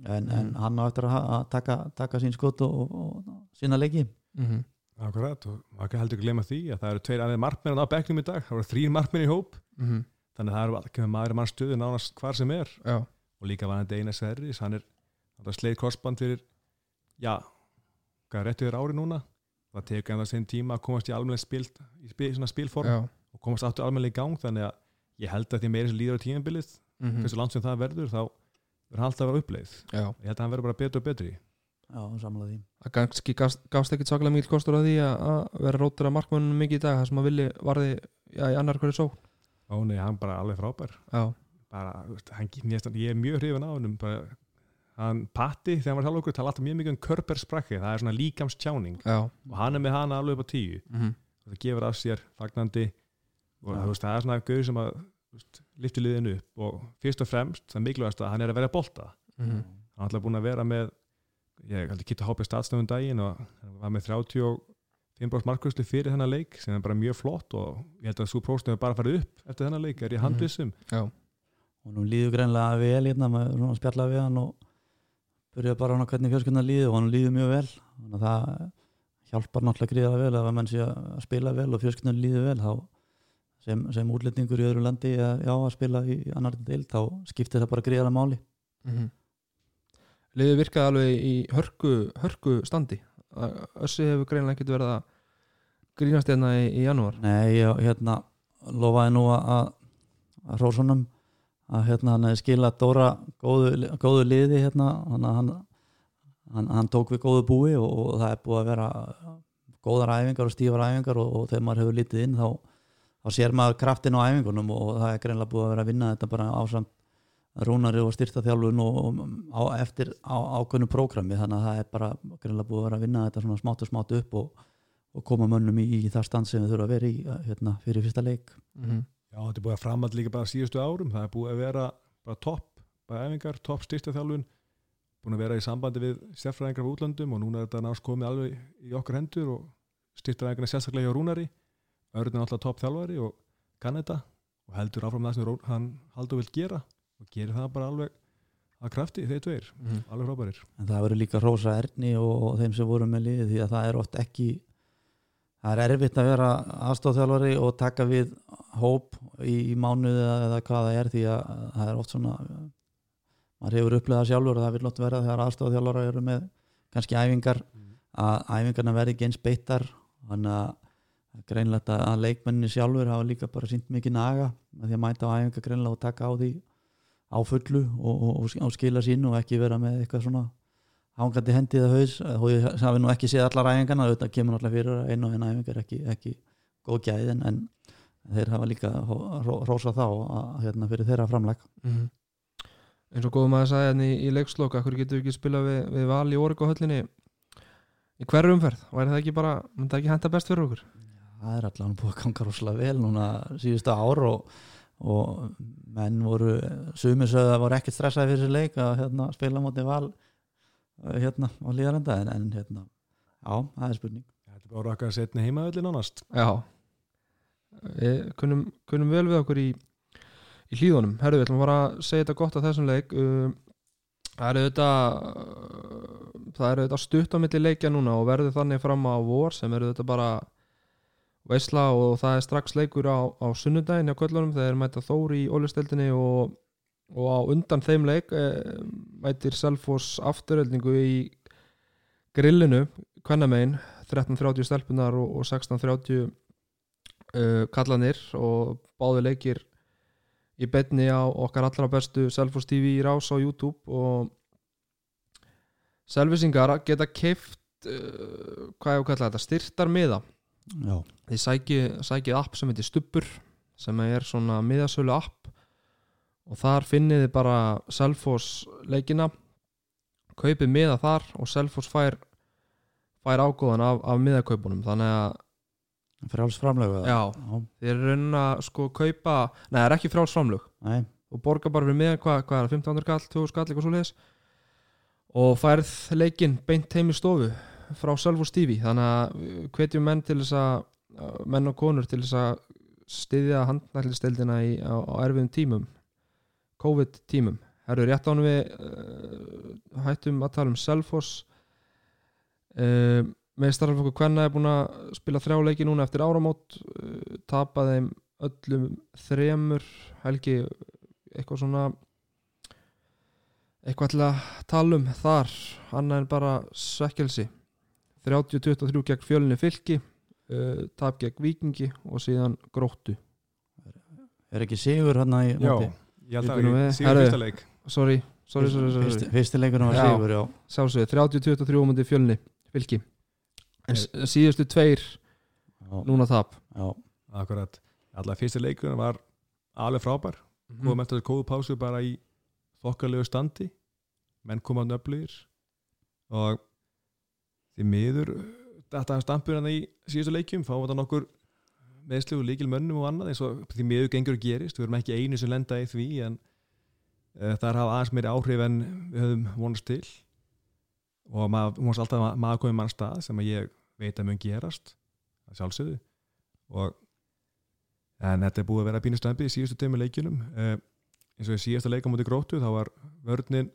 en, en
Mm.
hann á eftir að, taka, taka sín skot og, og, og sína leiki.
Mm -hmm.
Akkurat, og maður heldur ekki glema því að það eru tveir aðeins markmenn á bekknum í dag. Það voru þrýr markmenn í hóp. Þannig að það eru ekki með maður mann stöðu nánast hvar sem er.
Já,
og líka var hann Serris hann er, hann er sleið korsband fyrir já, hvað er réttu þér ári núna. Það tekur það sinn tíma að komast í almennileg spil, í spil, svona spilform
já.
og komast áttu almennileg í gang. Þannig að ég held að því meira sem líður á tímanbilið
mm
hversu langt sem það verður þá verður hann alltaf að vera uppleið.
Já,
ég held að hann verður bara betur og betri
Já, samlega því.
Það kannski gafst, gafst ekkit saklega mikil kostur að því að, að vera rótur að markmannum mikið í dag það sem að villi varði já, í annar hverju só
ó nei, hann bara alveg frábær.
Já,
bara, hann, ég, ég er mjög hrifin á hann bara, hann Patti þegar hann var sjálf okkur tala alltaf mjög mikið um Körper sprakki. Það er svona líkamstjáning.
Já.
Og hann er með hana alveg upp á tíu.
Mm -hmm.
og það gefur af sér fagnandi og þú veist, það er svona gauður sem að þú veist, lifti liðinu upp. Og fyrst og fremst það mikilvægast að hann er að vera bolta.
Mm -hmm.
hann er alltaf búin að vera með ég haldi kitta hópið statsnöfum daginn og hann var með 35 markvæslu fyrir þennan leik sem er bara mjög flott og ég held að svo próstum er bara að fara upp eftir þennan leik, er ég handvissum
Já,
og nú líður greinlega vel hérna með svona spjalla við hann og byrja bara hann hvernig fjölskyldan líður og hann líður mjög vel. Þannig að það hjálpar náttúrulega gríða vel ef að menn sé að spila vel og fjölskyldan líður vel þá sem, sem útlendingur í öðru landi já að spila í annar deild þá skiptir það bara gríðara máli.
Mm Liðið virkaði alveg í hörku, hörku standi. Össi hefur greinlega ekkert verið að grínast hérna í, í janúar.
Nei, ég hérna lofaði nú að, að Rósunum að hérna hann hefði skilað Dóra góðu, góðu liði hérna hann, hann, hann, tók við góðu búi og, og það er búið að vera góðar æfingar og stífar æfingar og, og þegar maður hefur lítið inn þá, þá sér maður kraftin á æfingunum og það er greinlega búið að vera að vinna þetta bara ásamt rúnari og styrta þjálfun og, á, eftir á, ákveðnu prógrami þannig að það er bara greinlega búið að vera að vinna þetta svona smátt og smátt upp og, og koma mönnum í, í það stand sem við þurfum að vera í hérna, fyrir fyrsta leik
mm -hmm.
Já, þetta er búið að framhald líka bara síðustu árum. Það er búið að vera bara topp bara æfingar, topp styrstaþjálfun búin að vera í sambandi við sérfræðingar á útlandum og núna er þetta náttúrulega komið alveg í okkar hendur og styrstaræðingarna sérstaklega hjá Rúnari. Örn er alltaf topp þjálfari og kann þetta og heldur áfram það sem hann haldur vil gera og gerir það bara alveg að krafti þeir tveir,
Mm
alveg frábærir.
En það verður líka Rósa Erni og, og þeim sem voru með liði því að það er oft ekki það er erfitt að vera aðstofþjálfari og taka við hóp í, í mánuði eða, hvað það er því að það er oft svona maður hefur upplegað sjálfur og það vil oft vera þegar aðstofþjálfari eru með kannski æfingar að æfingarna verði ekki eins beittar. Þannig að greinlegt að að leikmenninni sjálfur hafa líka bara sínt mikið naga með því að mæta á æfingar greinlega og taka á því á fullu og, og, og skila sín og ekki vera með eitthvað svona hangandi hendi eða haus og ég hafi nú ekki séð allar æfingarna þetta kemur náttúrulega fyrir að einu og einu æfingar ekki, ekki góð gæð en, en þeir hafa líka rosa þá að, hérna, fyrir þeirra framleg
Mhm. eins og góðum að sagði hérna í, í leiksloka hverju getur við ekki spila við, við val í orgu höllinni í hverju umferð? Er það ekki bara, myndi það ekki henda best fyrir okkur?
Það er allavega búið að ganga rosalega vel núna síðustu ár og, og menn voru sumisöða voru ekkert stressaði fyrir þessi leik að hérna, spila móti val eh, hérna á líðarenda en, en hérna, já, það er spurning.
Þetta er bara okkar setni heimaðalli nánast.
Já. Við kunnum, kunnum vel við okkur í, í hlýðunum Herðu, við ætlum að fara að segja þetta gott að þessum leik. Um, Það eru þetta það eru þetta stutt á milli leikja núna og verður þannig fram á vor sem eru þetta bara veisla og það er strax leikur á, á sunnudaginn hjá köllunum þegar mæta Þóri í ólisteldinni og, og á undan þeim leik e, mætir Selfoss afturöldingu í grillinu Kvennamein 13.30 stelpunar og, og 16.30 uh, kallanir og báði leikir í betni á okkar allra bestu Selfoss TV í rás á YouTube. Og Selvisingar geta keift uh, hvað ég að kalla þetta, styrtar miða
já,
þið sækið, sækið app sem heitir Stubbur sem er svona miðasölu app og þar finnið þið bara Selfoss leikina kaupið miða þar og Selfoss fær fær ágóðan af, af miðakaupunum. Þannig að
frjáls framlögu
já,
já,
þið eru raunin að sko kaupa nei, það er ekki frálsframlug
nei,
og borga bara fyrir miðan hvað, hvað er það, 1500 kall, 2000 kall, eitthvað svo og færð leikinn beint heim í stofu frá Selfoss TV þannig að við hvetjum menn til þess að menn og konur til þess að styðja handnætlisteldina á, á erfiðum tímum COVID tímum Herru, rétt ánum við uh, hættum að tala um Selfoss. Uh, með starflokku Kvenna er búin að spila þrjá leiki núna eftir áramót. Uh, tapa þeim öllum þremur. Helgi eitthvað svona eitthvað til að tala um þar? Annað en bara svekkelsi. 30-23 gegn fjölinni fylki uh, tap gegn vikingi og síðan gróttu.
Er ekki sigur hann í
Já,
móti?
Ég held að Sigur
Herðu.
fyrsta leik.
sorry, sorry, sorry, sorry.
Fyrsti, fyrsti leikurinn var
Já.
sigur, já.
Sjálfsögðu, 30-23 mútið fjölni fylki. En s- síðustu tveir
já,
núna tap.
Já,
Akkurat, allar fyrsta leikurinn var alveg frábær. Komum eftir þessu kóðu pásu bara í þokkalegu standi. Menn koma nöflugir og því miður þetta stampur hann í síðustu leikjum. Fáum þetta nokkur meðslu og líkil mönnum og annað eins og því miður gengur og gerist. Við erum ekki einu sem lenda í því en uh, það er hafa aðeins meiri áhrif en við höfum vonast til. Og maður vonast alltaf að maður komið mann stað sem að ég veit að mun gerast að sjálfsögðu. Og en þetta er búið að vera pínustömpi í síðustu tveimur leikjunum. Uh, eins og í síðasta leika mútið gróttu þá var vörninn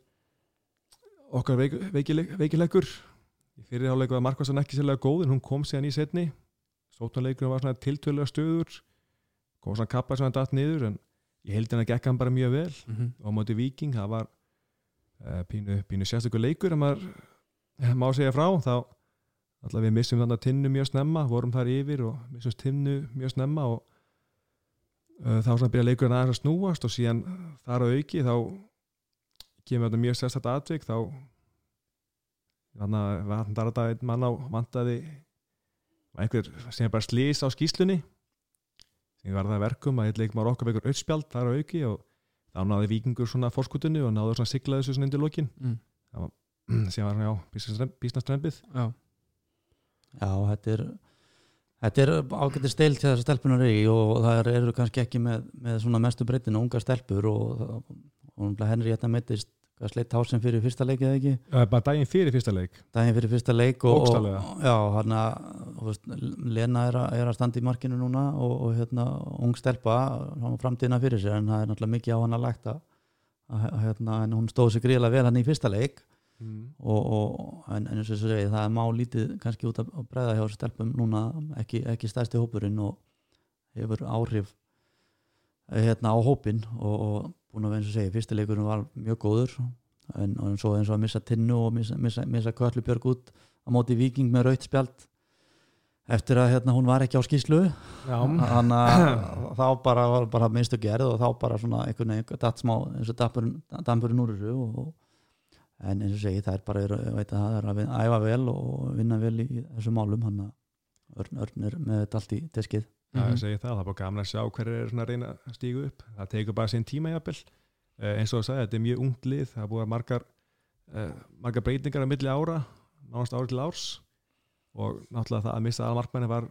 okkar veik, veikileg, veikilegur. Í fyrirháleiku var Markvarsson ekki sérlega góð en hún kom síðan í setni sóttanleikurinn var svona tiltölulega stöður kom svona kappa sem hann datt niður en ég held hann að gekk hann bara mjög vel
mm -hmm.
og móti Viking það var uh, pínu, pínu sérstökur leikur en maður má segja frá þá alltaf við missum þannig tinnu mjög snemma vorum þar yfir og missum tinnu mjög snemma og uh, þá svona byrja leikurinn aðeins að snúast og síðan þar á auki þá kemur þetta mjög sérstætt atvik þá þannig að vantar þetta einn mann á vantaði var einhver sem bara slís á skýslunni sem var það að verkum að á okkar veikur auðspjald þar á auki og þá náði vikingur svona fórskutunni og náður svona siglaði þessu svona undir lokin.
Mm.
sem var já, bísnastrempið
já,
já, þetta er þetta er ágættir steilt til þessar stelpunar í og það eru kannski ekki með, með svona mestu breytinu unga stelpur og, og Henri hérna meittist sleitt hásinn fyrir fyrsta leik eða ekki?
Bara daginn fyrir fyrsta leik?
Daginn fyrir fyrsta leik og, og já, hann að Lena er, að- er að standa í markinu núna og, og hérna, ung stelpa framtíðina fyrir sér en það er náttúrulega mikið á hann að að hérna, en hún stóð sér gríðlega vel hann í fyrsta leik.
Mm.
og, og en, en segja það er má lítið kannski út að bregða hjá stelpum núna ekki, ekki stærsti hópurinn og hefur áhrif eh, hérna á hópin og, og búin að vera eins og segja, fyrsti leikurinn var mjög góður en, en svo eins og að missa tinnu og missa, missa, missa Köllubjörg út á móti viking með raut spjald eftir að hérna, hún var ekki á skýslu
já,
þannig að þá bara var bara minnstu gerð og þá bara svona einhvern veginn datt smá eins og dampurinn, úr þessu og, en eins og segi það er bara veit að það er að æfa vel og vinna vel í þessum málum hann að Örn, Örn er með allt í teskið
Já, ég segi það, það er bara gaman að sjá hverju er að reyna að stígu upp. Það tekur bara sín tíma jafnvel. Uh, eins og þú sagði, þetta er mjög ungt lið. Það er búið margar uh, margar breytingar á milli ára, nánast ári til árs. Og náttúrulega það að missa aðal markmanni var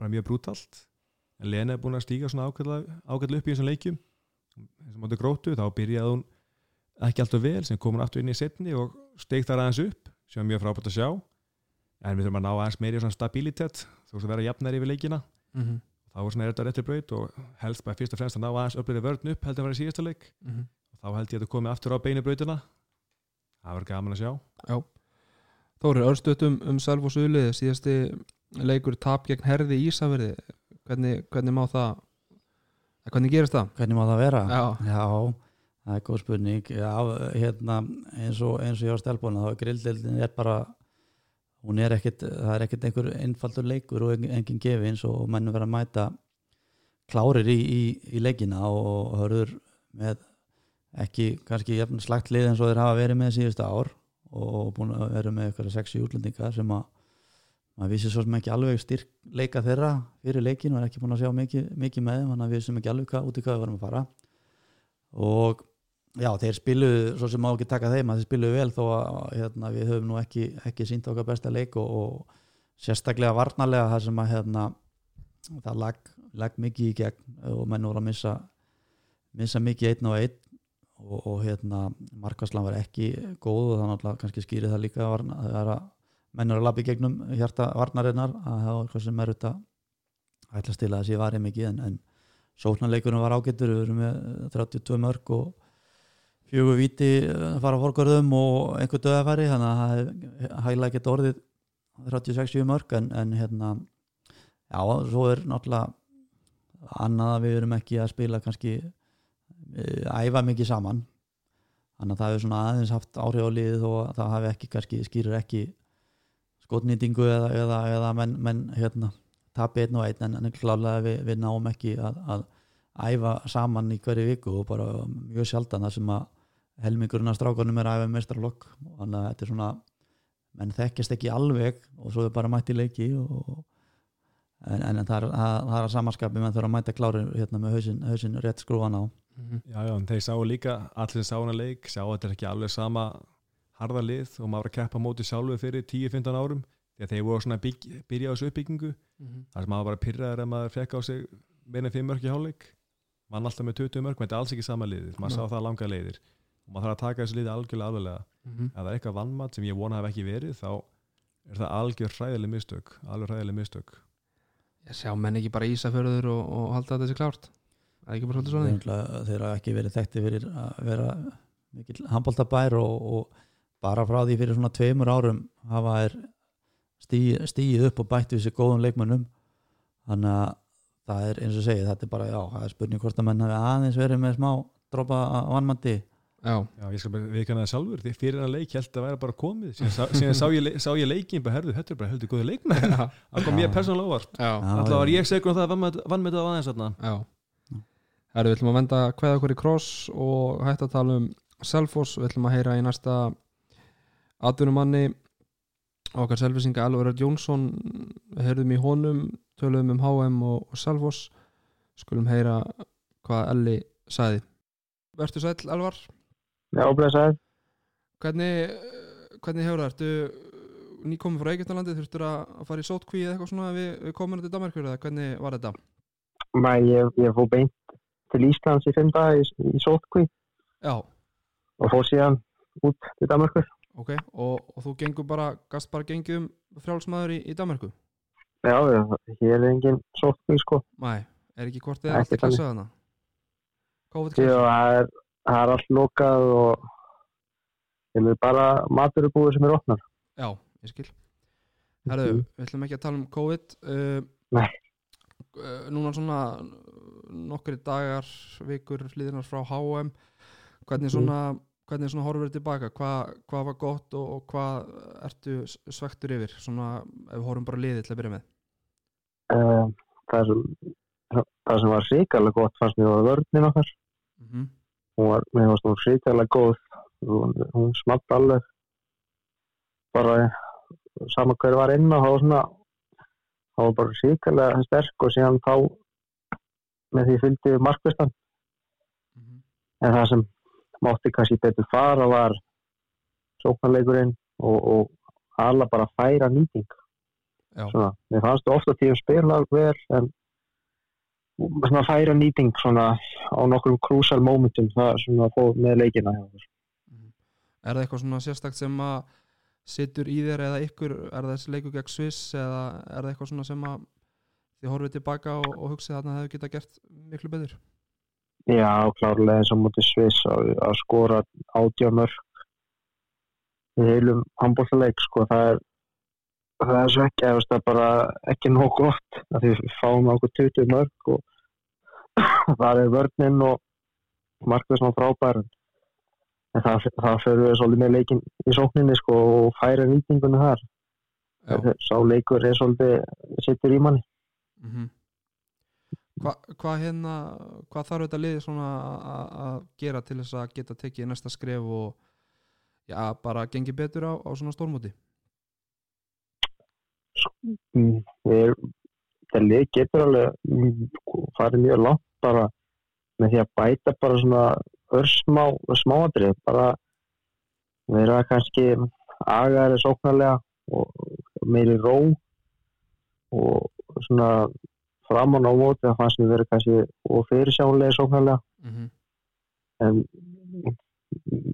bara mjög brútalt. En Lena er búin að stíga svona ágætlega upp í þessum leikjum. Eins og móti grótu, þá byrjaði hún ekki alltaf vel sem kom hún aftur inn í setni og steig þar aðeins upp. Sem er mjög frábært að sjá. En við þurfum að ná aðeins meiri stabilitet þú veist að vera jafnæri yfir leikina.
Mm -hmm.
Þá er er þetta réttir braut og helst bara fyrst og fremst að ná aðeins öflöri vörn upp heldur að vera í síðasta leik.
Mhm.
og þá held ég að þetta komið aftur á beinu brautina. Það verður gaman að sjá.
Þóri, örstuðt um, um Selfoss Ulið síðasti leikur tap gegn herði í Ísafirði. Hvernig, hvernig má það hvernig gerist það?
hvernig má það vera?
Já,
Já, það er góð spurning. Já, hérna, eins og, eins og ég á stelbúna þá er grilldeldin er bara hún er ekkit, það er ekkit einhver einfaldur leikur og engin, engin gefi eins og mennum vera að mæta klárir í, í, í leikina og hörður með ekki kannski slagt lið eins og þeir hafa verið með síðustu ár og búin að vera með eitthvað sexi útlendingar sem að maður vissi svo sem ekki alveg styrk leika þeirra fyrir leikin og er ekki búin að sjá mikið, mikið með þeim þannig að við vissum ekki alveg hvað, út í hvað við varum að fara. Og já, þeir spiluðu svo sem má ekki taka þeim að þeir spiluðu vel þó að hérna, við höfum nú ekki, ekki sínt okkar besta leik og, og sérstaklega varnarlega það sem að hérna, það lag, lag mikið í gegn og menn voru að missa missa mikið einn og einn og, og hérna markvæslan var ekki góð og þannig að kannski skýri það líka að menn eru að labba í gegnum hjarta varnarinnar að það var eitthvað sem er út að ætla að það sé varði mikið en, en sóknarleikunum var ágættur við erum með 32 mörg og fjögur viti að fara fórgörðum og einhver döðafæri þannig að hægla ekkert orðið 36 mörg en, en hérna já, svo er náttúrulega annað að við erum ekki að spila kannski eh, æfa mikið saman. Þannig að það hefur svona aðeins haft áhrif á liðið og það hafi ekki kannski skýrir ekki skotnýtingu eða, eða, eða menn, menn hérna, tapi einn og einn en, en klálega við, við náum ekki að, að æfa saman í hverju viku og bara mjög sjaldan það sem að helmingurinn af strákunum er að æfa mestralokk þannig að þetta er svona menn þekkjast ekki alveg og svo er bara mætt í leiki og, en, en það er, það, það er að samanskapi menn þurfa að mæta klári hérna með hausin, hausin rétt skrúan á
Mhm.
Já, já, en þeir sáu líka, allir sem sá hana leik sá að þetta er ekki alveg sama harða lið og maður var að keppa móti sjálfu fyrir 10-15 árum, því að þeir voru svona að bygg, byrja á þessu uppbyggingu,
Mhm.
þar sem maður var að pyrraður ef maður fekk á sig meina 5 mörk í hálfleik, mann alltaf með 20 mörk, menn þetta er alls ekki sama liðið, maður sá það langa leiðir og maður þarf að taka þessu liðið algjörlega alveglega
Mhm.
ef það er eitthvað vannmatt sem ég vona hef ekki verið þá er það algjör hræðileg mistök algjör hræðileg mistök.
Ég sjá menn ekki bara Ísafjörður og, og halda þetta sér klárt Það er ekki bara svolítið svona
Þeir þeir hafa ekki verið þekkti fyrir að vera mikill handbóltabær og, og bara frá því fyrir svona tveimur árum hafa er stíð, stíð upp og bætt við sér góðum leikmönnum. Þannig að það er eins og segið þetta er bara, já, það er spurning hvort að menn hafi aðeins verið með smá dropa vannmandi
Já,
Já, ég skal bara viðkanna það sjálfur. Því fyrir hann leik held að vera bara komið. Síðan, sá, síðan sá, ég, ég leikin bara herðu, þetta er bara heldur góði leikmenn
já,
það kom mér persónulega óvart.
Já,
alltaf var ég segur um það að vann með það aðeins þarna.
Já. Herru, við ætlum að venda hvað okkur í kross og hægt að tala um Selfoss, við ætlum að heyra í næsta atvinnumanni okkar selfisinga Elvar Örd Jónsson. Við heyrðum í honum, töluðum um HM og, og Selfoss. Skulum heyra hvað Elli sagði. Vertu sæll Elvar
Já, blessaði.
hvernig, hvernig hefur það? Ertu nýkomið frá Egyptalandi, þurftur að fara í sótkví eða eitthvað svona við, við komum til Danmarkur eða hvernig var þetta?
Nei, ég, ég fór beint til Íslands í fimm dag í, í sótkví
Já,
og fór síðan út til Danmarkur.
ok, og, og þú gengur bara, gast bara gengið um frjálsmaður í, í Danmarku?
Já, já, hér er engin sótkví, sko.
Nei, er ekki hvort eða
Ekki
allt klassað hana? COVID
Því að
klassað?
það er, það er allt lokað og ég með bara maturubúið sem er opnar.
Já, ég skil Herðu, við ætlum ekki að tala um COVID uh,
Nei.
uh, Núna svona nokkri dagar, vikur hlýðinar frá HM hvernig svona, hvernig svona horfur tilbaka hvað, hvað var gott og, og hvað ertu svektur yfir svona ef horfum bara liðið til að byrja með
Uh, það, sem, það sem var ríkarlega gott fannst mér var vörnin okkar.
mm -hmm.
Hún var, mér fannst hún ríkarlega góð. Hún, hún smatt alveg. Bara sama hver var inn og það var svona það var bara ríkarlega sterk og síðan þá með því fylgdi markvistan. En það sem mátti kannski betur fara var sóknarleikurinn og, og alla bara færa nýting.
Já,
svona, mér fannst ofta tíum spila vel en svona færa nýting svona á nokkrum krúsal momentum það svona fóð með leikina hjá okkur.
er það eitthvað svona sérstakt sem að situr í þér eða ykkur? Er það þessi leikur gegn Sviss eða er það eitthvað svona sem að þið horfið tilbaka og, og hugsið að það hefur geta gert miklu betur?
Já, klárlega eins og mútið Sviss að, að skora átjámörk í heilum handbóltaleik sko, það er það er svo ekki, eða, það er bara ekki nóg gott að því við fáum okkur 20 mörg og það er vörninn og markið svona frábær en það, það fyrir við svolítið með leikin í sókninni sko og færa nýtingunni þar. Sá leikur er svolítið sittur í manni.
Mm -hmm. Hvað hva hérna hvað þarf þetta liðið að- gera til þess að geta tekið næsta skref og já, bara gengi betur á, á svona stórmóti?
Mm, við það lið getur alveg mm, farið mjög langt bara með því að bæta bara svona örsmá smáatrið bara vera kannski agaðri sóknarlega og meiri ró og svona framan á móti það fannst við verið kannski og fyrirsjánlega sóknarlega
mm -hmm.
en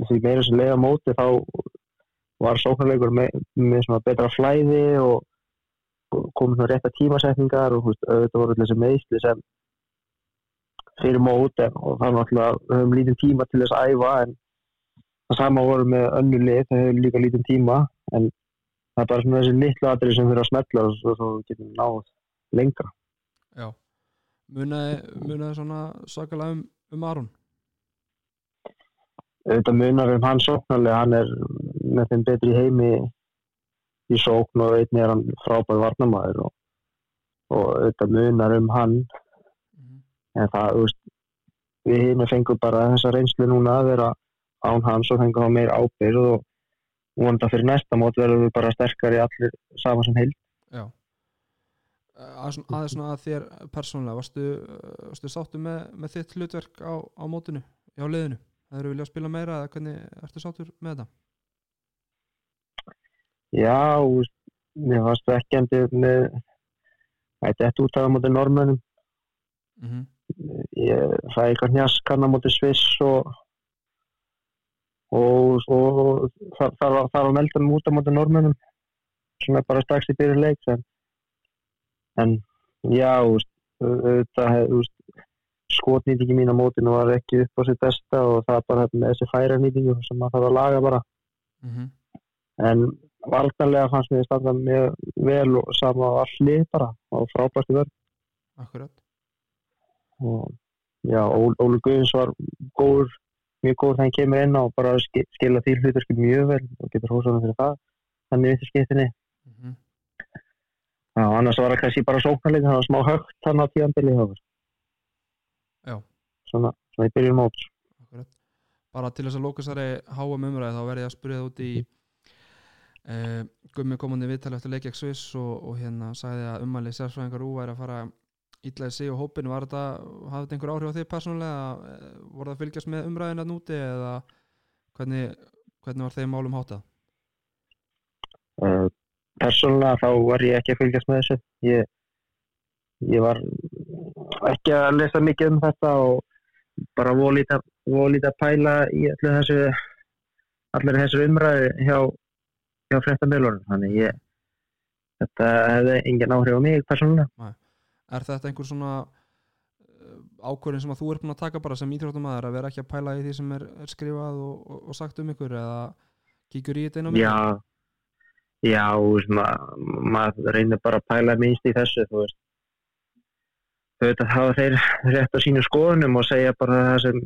því meira sem leiða móti þá var sóknarleikur með, með svona betra flæði og komið svona rétta tímasetningar og húst, auðvitað voru allir þessi meðsli sem fyrir mót en, og er náttúrulega við höfum lítið tíma til þess að æfa en það sama voru með önnu lið það hefur líka lítið tíma en það er bara svona þessi litlu atrið sem fyrir að smetla og svo, svo við getum náð lengra.
Já. Munaði svona sakalega um, um Aron?
Auðvitað munar um hann sóknarlega hann er með þeim betri heimi í sókn og einnig er hann frábær varnamæður og, og auðvitað munar um hann.
Mm
en það, veist við hérna fengum bara þessa reynslu núna að vera án hans og fengum þá meir ábyrð og vonandi að fyrir næsta mót verðum við bara sterkari allir saman sem heild.
Já. Aðeins aðeins svona að þér persónulega varstu, varstu sáttu með, með þitt hlutverk á, á mótinu hjá liðinu, það eru viljað spila meira eða hvernig ertu sáttur með þetta?
Já, mér varst ekki endi með ætti út af á móti normönum
Mm -hmm.
ég fæði eitthvað njaskan á móti Sviss og og, og þar, þar, var- þar var meldum út á móti normönum sem er bara strax í byrju leik en, en já skotnýtingi mín á mótinu var ekki upp á sitt besta og það er bara þessi færa nýtingu sem maður þarf að laga bara
Mm -hmm.
en vartanlega fannst mér standa mjög vel og sama á allir bara og frábært í vörð
Akkurat
og já, Ól, Óli Guðins var góður, mjög góður þegar hann kemur inn og bara ski- skila því hluturski mjög vel og getur hósaðum fyrir það þannig við skiptinni
mm -hmm.
já, annars var það kannski bara sóknarleik það var smá högt þannig á tíðanbili
Já.
svona, svona í byrjun mót
Akkurat. Bara til þess að lóka þessari háa umræði þá verði ég að spyrja það út í uh, gummi komandi viðtali eftir leikjak Sviss og, og hérna sagði að ummæli sérfræðingar úr væri að fara illa í sig og hópin var þetta, hafði þetta einhver áhrif á þig persónulega, Eh, voru það að fylgjast með umræðina núti eða hvernig, hvernig var þeim málum hátað?
uh, persónulega þá var ég ekki að fylgjast með þessu ég, ég var ekki að lesa mikið um þetta og bara að, volít að pæla í allir þessu allir þessu umræði hjá, hjá fréttamilunum þannig ég þetta hefði engin áhrif á mig persónulega.
Er þetta einhver svona uh, ákvörðin sem að þú er búin að taka bara sem íþróttumæður að vera ekki að pæla í því sem er, er skrifað og, og, og sagt um ykkur eða kíkur í þetta inn á
já. Já, þú veist, ma maður reynir bara að pæla minnst í þessu þú veist. Auðvitað hafa þeir rétt á sínu skoðunum og segja bara það sem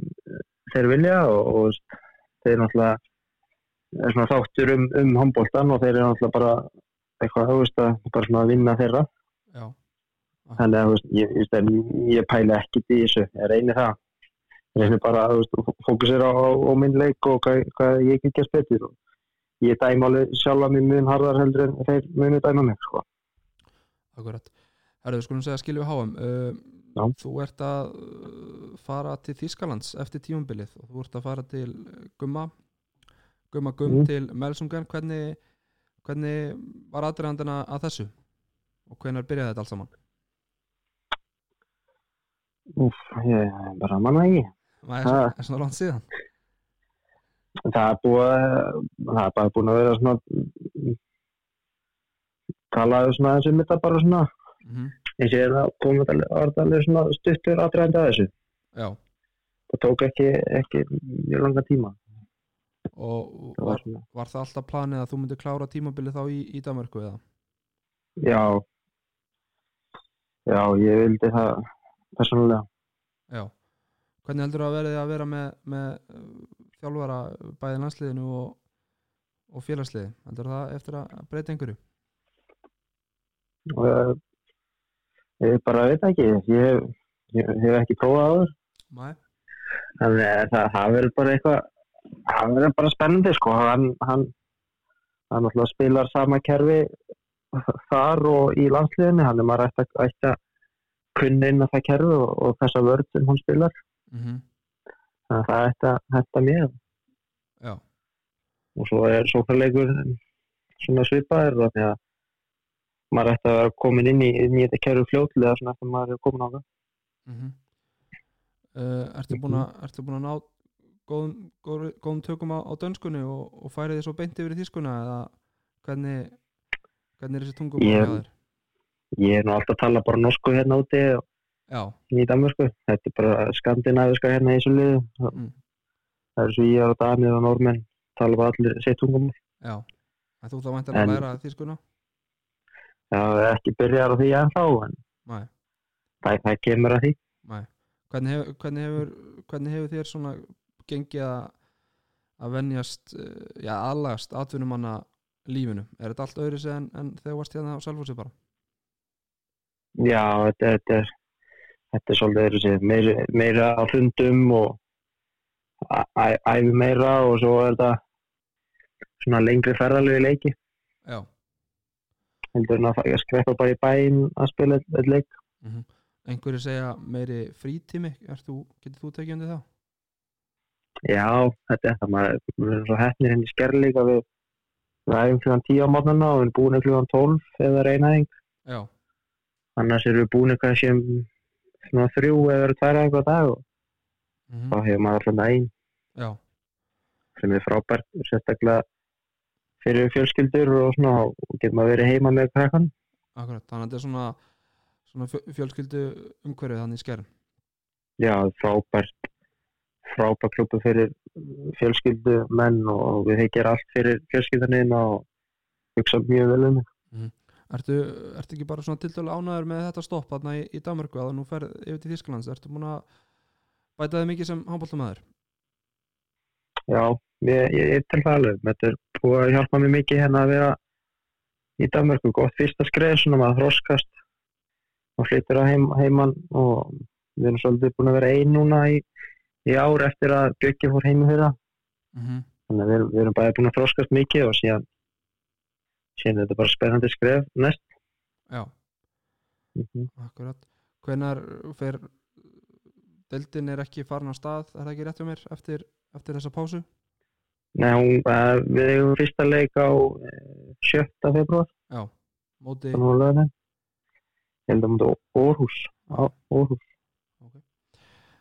þeir vilja og, og þeir náttúrulega þáttur um, um handbóltan og þeir eru náttúrulega bara eitthvað, veist, að bara svona að vinna þeirra.
Já,
þannig að ég, ég, ég, pæla ekkert í þessu, ég reyni það. Ég reyni bara að fókusera á, á minn leik og hvað, hvað ég get gert betur. Ég dæma alveg sjálfa mér mun harðar heldur en þeir munu dæma mig sko.
akkurat. Herðu, skulum segja skilju háum uh. Þú ert að fara til Þískalands eftir tímumbilið og þú ert að fara til Gumma Gumma Gumm
Mm.
til Melsungan hvernig, hvernig var aðdragandina að þessu? Og hvernig byrjaði þetta allt saman?
Úf, ég bara manna ekki.
Það er, svona- langt síðan.
Það er búið að- það er bara búin að vera svona talaði svona aðeins um þetta bara svona.
Mm
eins og ég er að alveg svona stuttur aðræðandi að þessu.
Já,
það tók ekki, ekki mjög langa tíma
og
það
var,
var
það alltaf planið að þú myndir klára tímabilið þá í, í Danmarku eða?
já já, ég vildi það persónulega
Já. Hvernig heldur að verði að vera með, með uh, þjálfara bæði landsliðinu og, og félagsliði? Heldur það eftir að breyta einhverju?
ég, ég bara veit ekki ég, hef ekki prófað áður
Nei.
þannig að það, það verður bara eitthvað það verður bara spennandi sko. Hann, hann, hann náttúrulega spilar sama kerfi þar og í landsliðinu. Hann er maður ætti að, að kunna inn á það kerfi og, og þessa vörð sem hún spilar.
Mm
þannig að það ætti að hætta mér.
Já.
og svo er sóknarleikur svona svipaður því að maður ætti að vera komin inn í, inn í þetta kerfi fljótlega svona eftir að maður er komin á það.
Mm uh, ertu, búin að, ertu búin að ná góðum, góðum, góðum tökum á, á dönskunni og, og færið þið svo beint yfir í þýskuna eða hvernig hvernig er þessi tungum hjá þér?
ég er nú alltaf að tala bara norsku hérna úti og
Já,
í Danmarku. Þetta er bara skandinaviska hérna í þessu liðu.
Mm.
Það eru svíjar og danið og normenn tala bara allir sitt tungum.
já en þú þá væntir að
En-
læra þýskuna?
Það er ekki byrjar á því en
Nei,
það, það kemur að því.
nei Hvernig hefur, hvernig hefur, hvernig hefur þér svona gengið að að venjast, uh, já, aðlagast atvinnumanna lífinu? Er þetta allt öðru en, en þegar varst hérna á Selfossi bara?
Já, þetta, þetta, er, þetta er svolítið öðru sér. Meira, meira á fundum og æfi meira og svo er þetta svona lengri ferðalegu leiki.
Já
Heldur en að skreppa bara í bæinn að spila eitt, eitt leik.
mm Einhverju segja meiri frítími getur þú tekið undir það?
Já, þetta er það. Maður við erum svo hefnir henni skerleika við æfum klugan 10 á mótnarna og við erum búin klugan 12 eða reynaðing.
Já,
Annars erum við búin eitthvað sem svona þrjú eða tværa eitthvað dag og
mm
þá hefur maður alltaf einn
já,
sem er frábært sérstaklega fyrir fjölskyldur og svona og getur maður verið heima með krakkan.
akkurat Þannig að þetta er svona, svona fjö- fjölskyldu umhverfið þannig í skerm
Já, frábært klubbu fyrir fjölskyldu menn og við heikir allt fyrir fjölskyldaninn og hugsa mjög vel um það.
Ertu, ertu ekki bara svona tiltölu ánæður með þetta stopp þarna í, í Danmarku að nú ferð yfir til Þísklands Ertu búin að bæta þig mikið sem handbóltamæður?
Já, ég, ég, ég til það alveg. Þetta er búið að hjálpa mér mikið hérna að vera í Danmarku. Gott fyrsta skreð, svona maður þroskast og flyttur að heim, heiman og við erum svolítið búin að vera ein núna í, í ár eftir að Bjöggi fór heim fyrir það.
Mm -hmm.
Þannig að við, við erum bæði búin að þroskast mikið og síðan, síðan er þetta bara spennandi skref næst.
Já,
Mm
akkurat Hvenær fer Deildin er ekki farin á stað Er það ekki rétt hjá mér eftir, eftir þessa pásu?
Nei, uh, við eigum fyrsta leik á uh, 7. februar,
Já, móti.
Ég held að múti Orhus, á Orhus.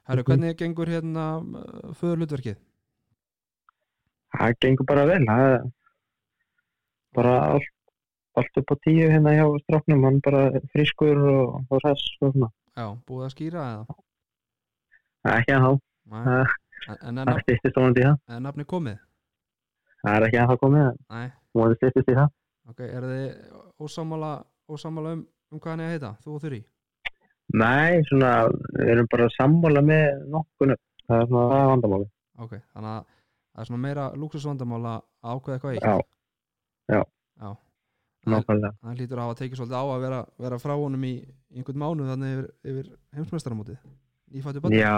Herru,
Mhm.
hvernig gengur hérna uh, föðurlutverkið?
Það gengur bara vel, það er bara allt, allt upp á tíu hérna hjá strafnum, hann bara frískur og, og hress og svona.
Já, búið að skýra eða?
Er ekki að
Nei.
það
En, en
stýttist vonandi í það.
er nafni komið?
Það er ekki að það komið,
Nei,
það stýttist í það.
ok, er þið ósámála um, um hvað hann er að heita? Þú og Þurri?
Nei, svona, við erum bara sammála með nokkunum, það er svona vandamáli.
Ok, þannig að það er svona meira lúksusvandamál að ákveða eitthvað eitt
Já. Já.
Já.
Nákvæmlega.
það lítur að hafa tekið svolítið á að vera, vera frá honum í einhvern mánuð þannig yfir, yfir heimsmeistaramótið Nýfættu bann
Já,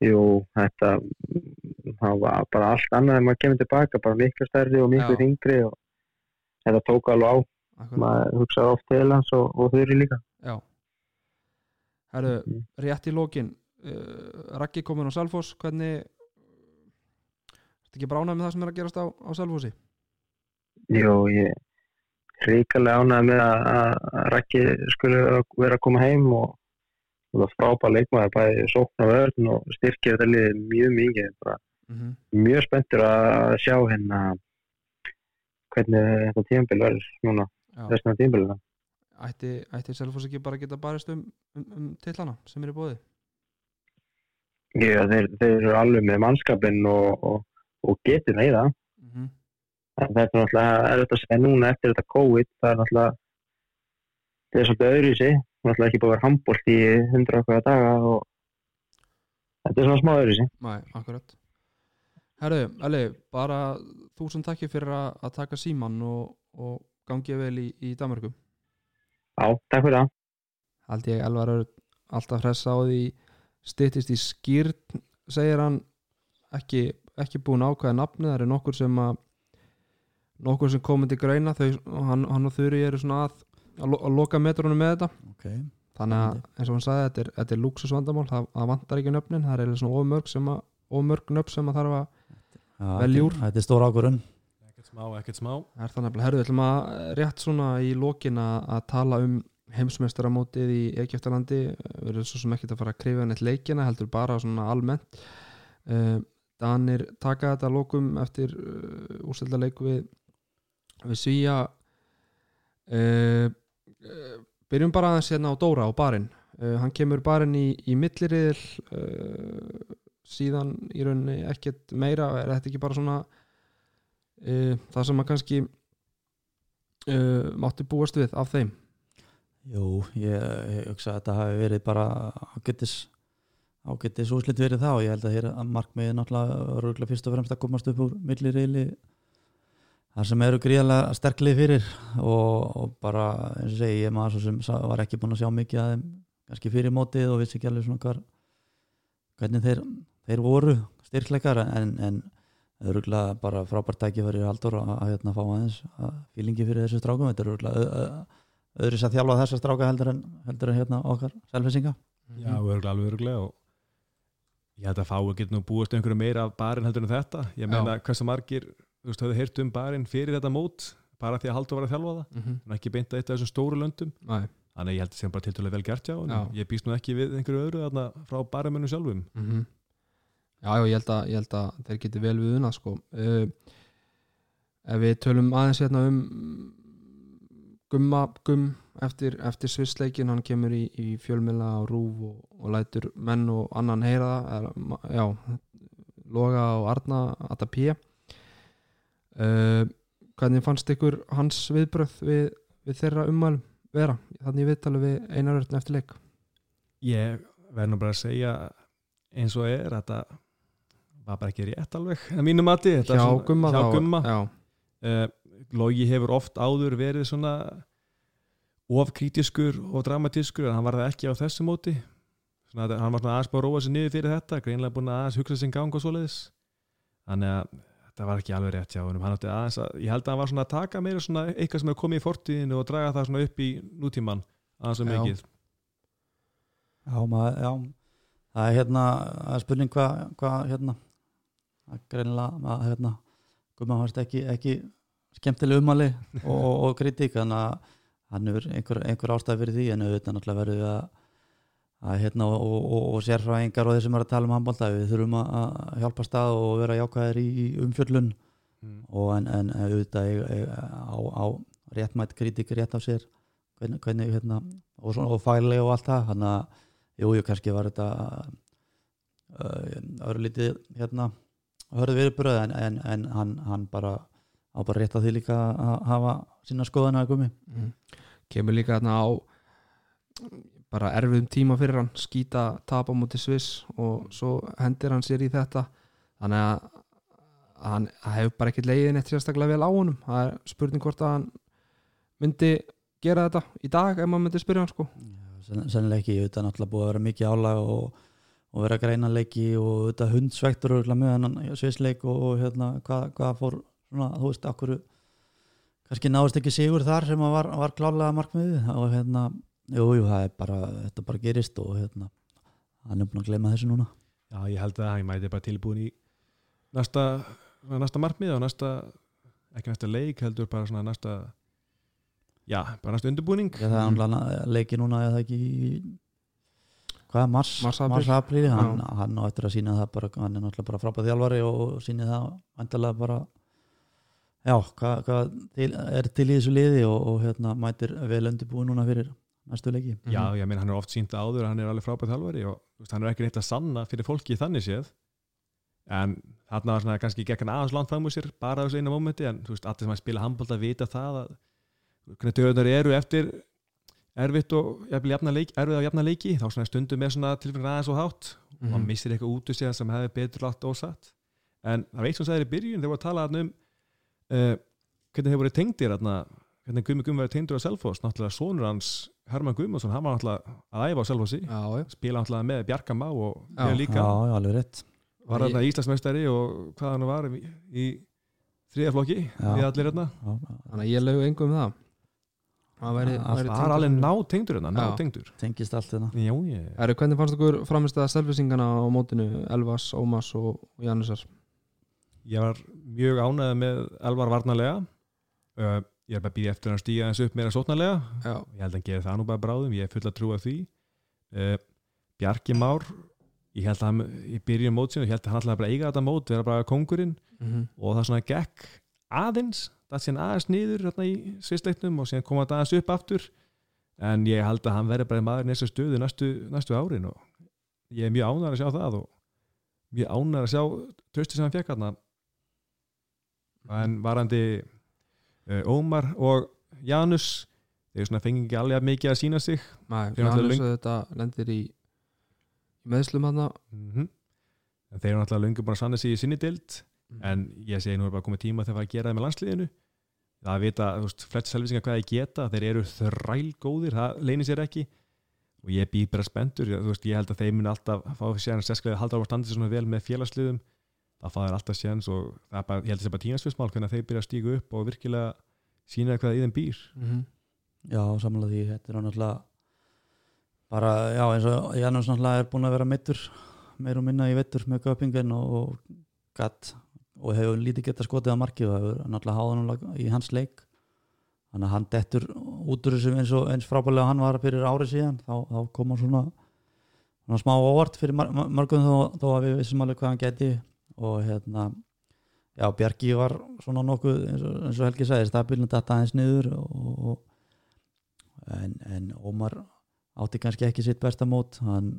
jú, þetta, það var bara allt annað en maður kemur tilbaka, bara miklu stærri og miklu
Já.
þingri og þetta tók alveg á,
Akkurat.
maður hugsaði oft til hans og, og þurri líka.
Já Herru,
Mhm.
rétt í lokin uh, Raggi komin á Salfoss hvernig Ertu ekki bránað með það sem er að gerast á, á Salfossi?
Jú, ég ríkalega ánægði með að, að Raggi skulle vera að koma heim og það var frábæð leikmaður, bæði sókn á vörn og styrkja þetta liðið mjög mikið,
Mm -hmm.
mjög spenntur að sjá hérna hvernig þetta tímabil verður núna. Restina tímbilina
ætti, ætti Selfoss ekki bara að geta barist um, um, um tillana sem er í bóði
Já, þeir, þeir eru alveg með mannskapin og, og, og getur í það
mm -hmm.
þetta er náttúrulega erfitt að segja núna eftir þetta COVID það er náttúrulega það er svolítið öðru í sig náttúrulega ekki búið að vera handbólt í hundra okkar daga og þetta er svona smá öðru í sig
Nei, akkurat. Herðu, Eli, bara þúsund takki fyrir að, taka síman og, og gangið vel í, í Danmarku
Já, takk fyrir það.
Held ég Elvar er alltaf hressa á því styttist í skýrn segir hann. Ekki, ekki búin ákvæða nafni það er nokkur sem að nokkur sem komið til greina. Þau, hann, hann og Þuri eru svona að, að, að loka metrunum með þetta.
Ok,
þannig að eins og hann sagði þetta er, þetta er luxusvandamál það, það vantar ekki nöfnin, það er eiginlega svona ofmörg sem að ofmörg nöfn sem að þarf að Velja úr.
þetta er stór ákvörun
ekkert smá, ekkert smá.
Er það nefnilega, herðu, við ætlum að rétt svona í lokin að, að tala um heimsmeistaramótið í Egyptalandi. Við erum svo sem ekkert að fara að krifja neitt leikina heldur bara svona almennt. Uh, Danir taka þetta að lokum eftir uh, úrselda leik við, við Svíja byrjum bara aðeins hérna á Dóra á barinn. Hann kemur barinn í, í milliriðil síðan í rauninni ekkert meira er þetta ekki bara svona uh, það sem að kannski uh, mátti búast við af þeim.
Jú, ég, ég hugsa að þetta hafi verið bara ágættis ágættis úslit verið þá. Ég held að hér að markmiði náttúrulega örgulega fyrst og fremst að komast upp úr millireyli þar sem eru gríðarlega sterklið fyrir og, og bara eins og segi ég maður sem var ekki búin að sjá mikið að þeim kannski fyrir mótið og vissi ekki alveg svona hvar hvernig þeir, þeir voru styrkleikar en, en örgulega bara frábært tækifæri haldur að, að hérna fá aðeins að fílingi fyrir þessu strákum. Þetta er örgulega öðru sér að þjálfa þessa stráka heldur en, heldur en hérna okkar selfisinga
Já, örgulega, alveg örgulega og ég held að fáu getur nú búist einhverju meira af barinn heldur en þetta. Ég meina hversu margir, þú veist, höfðu heyrt um barinn fyrir þetta mót, bara því að Haldur var að þjálfa það?
Mm -hmm.
en ekki beint að eitt af þessum stóru löndum?
Nei,
þannig ég held að það sé bara tiltölulega vel gert hjá honum.
Já.
ég býst nú ekki við einhverju öðru þarna frá
mm Já, já, ég held að, ég held að þeir geti vel við unna sko. uh, ef við tölum aðeins hérna um Gumma Gumm eftir, eftir svissleikin, hann kemur í, í fjölmila og rúf og, og lætur menn og annan heyra það er, já, Loga og Arna Atta P. Uh, hvernig fannst ykkur hans viðbröð við, við þeirra ummælum vera, þannig við tala við einar örn eftir leik.
Ég verð nú bara að segja eins og er þetta var bara ekki rétt alveg að mínu mati. Þetta er
hjá
svona-
Gumma,
hjá gumma.
já,
uh, Logi hefur oft áður verið svona ofkrítiskur og dramatískur en hann var það ekki á þessu móti. Svona, hann var svona aðeins bara að róa sig niður fyrir þetta greinlega búin að aðeins hugsa sin gang og svoleiðis. Þannig að þetta var ekki alveg rétt hjá hann átti aðeins að, ég held að hann var svona að taka meira svona eitthvað sem er komið í fortíðinu og draga það svona upp í nútíman aðeins
Já.
mikið.
Já, maður, já. Það er hérna, það er spurning hvað hva, hérna það greinilega að hérna Guma fannst ekki, ekki skemmtileg umali og, og, og kritík þannig að hann er einhver, einhver ástæð fyrir því en auðvitað náttúrulega verður að, að hérna og, og, sérfræðingar og þeir sem er að tala um handbólta við þurfum að, að hjálpa stað og vera jákvæðir í, umfjöllun
mm.
og en, en auðvitað á, á réttmætt kritík rétt af sér hvernig, hvernig hérna, og, og fæli og allt það þannig að jú, jú, kannski var þetta uh, örlítið hérna hörðu viðbröð en, en, en hann, hann bara á bara rétt að því líka að hafa sína skoðana að gumi
Mhm. kemur líka þarna á bara erfiðum tíma fyrir hann skýta tap á móti Sviss og svo hendir hann sér í þetta. Þannig að að hann hefur bara ekkert leiðin eitt sérstaklega vel á honum. Það er spurning hvort að hann myndi gera þetta í dag ef maður myndi spyrja hann sko.
Sen- sennilega ekki, þetta er náttúrulega búið að vera mikið álag og, og vera greina leiki og þetta hundsvektur örugglega með hennan svisleik og, og hérna, hvað, hvað fór svona, þú veist, akkur kannski náðist ekki sigur þar sem að var, var klálega markmiðið og hérna, jú, jú, það er bara þetta bara gerist og hérna hann er búin að gleyma þessu núna.
Já, ég held að ég mæti bara tilbúin í næsta, næsta markmið og næsta, ekki næsta leik heldur bara svona næsta já, bara næsta undirbúning.
Þegar það er náttúrulega leiki núna eða ekki hvað, mars,
Mars, apríl.
mars hann, hann á eftir að sína það bara, hann er náttúrulega bara frábæð þjálfari og síni það vandalega bara já, hvað, hvað til, er til í þessu liði og, og hérna, mætir vel undirbúið núna fyrir næstu leiki
Mhm.
Já, ég meina hann er oft sínt áður hann er alveg frábæð þjálfari og þú veist, hann er ekki neitt að sanna fyrir fólki þannig séð en þarna var svona kannski gekk hann aðeins langt fram úr sér bara á þessu eina mómenti en þú veist, allir sem að spila handbólta vita það að hvernig döðunar eru eftir erfitt og jafnvel jafna leik, erfið á jafna leiki þá svona stundum með svona tilfengur aðeins og hátt og hann
Mhm.
missir eitthvað út úr sig sem hefði betur látt ósatt. En það veit sem sagði í byrjun þegar voru að tala þarna um uh, hvernig þeir voru tengdir þarna, hvernig Gumi Gumi var tengdur á Selfoss. Náttúrulega sonur hans Herman Guðmundsson hann var náttúrulega að æfa á Selfossi.
Já, já,
spila náttúrulega með Bjarka Má og
Já.
ég
já,
líka.
Já, alveg rétt.
Var þarna Íslandsmeistari og hvað hann var í, í þriðaflokki
Já.
við allir hérna.
Þannig að ég lögu engum það Það væri, væri
það er alveg ná tengdur hérna, ná
Já.
tengdur
tengist allt hérna.
Já, ég,
Æri, hvernig fannst okkur framist að selvisingana á mótinu Elvas, Ómas og Janusar?
Ég var mjög ánægð með Elvar Varnarlega. Uh, ég er bara býða eftir að hann stíga þessu upp meira sótnarlega
Já,
ég held að hann gerir það nú bara bráðum, ég er full að trúa því. Uh, Bjarki Már ég held að hann, í byrjun mótsinu ég held að hann alltaf bara eiga þetta mót, vera bara kongurinn
mhm,
og það svona gekk aðeins það sé aðeins niður hérna í svisleiknum og síðan koma þetta aðeins upp aftur. En ég held að hann verði bara maður í næstu stöðu næstu, næstu árin og ég er mjög ánægður að sjá það og mjög ánægður að sjá trösti sem hann fekk hérna en varandi uh, Ómar og Janus þeir svona fengi ekki alveg mikið að sína sig.
Nei, Janus þetta lendir í, meðslum hann
mm en þeir eru náttúrulega löngu búin að sanna sig í sinni dild en ég segi nú er bara komið tíma þegar það fara að gera það með landsliðinu. Það vita, þú veist, flest selvisingar hvað þeir geta þeir eru þræl góðir, það leynir sér ekki. Og ég býð bara spendur þú veist, ég held að þeir muni alltaf fá séðan sérsklega halda á að sér svona vel með félagsliðum það fá þeir alltaf séðans og það er bara, ég held að það er bara tímansfjösmál hvernig þeir byrja að stígu upp og virkilega sína hvað í þeim býr.
Mhm.
já, samlega því, þetta er náttúrulega bara, já, eins og Janus náttúrulega er búin að vera mittur meir og minna í vettur með köpingen og, og gatt og hefur lítið geta skotið að markið og hefur náttúrulega háðan í hans leik. Þannig að hann dettur út úr þessu eins, eins frábælega hann var fyrir árið síðan. Þá, þá koma svona, svona smá óvart fyrir mörgum þó, þó að við vissum alveg hvað hann geti og hérna já, Bjarki var svona nokkuð eins og, eins og Helgi sagði, stabilnum þetta aðeins niður og, en, en Ómar átti kannski ekki sitt besta mót. Hann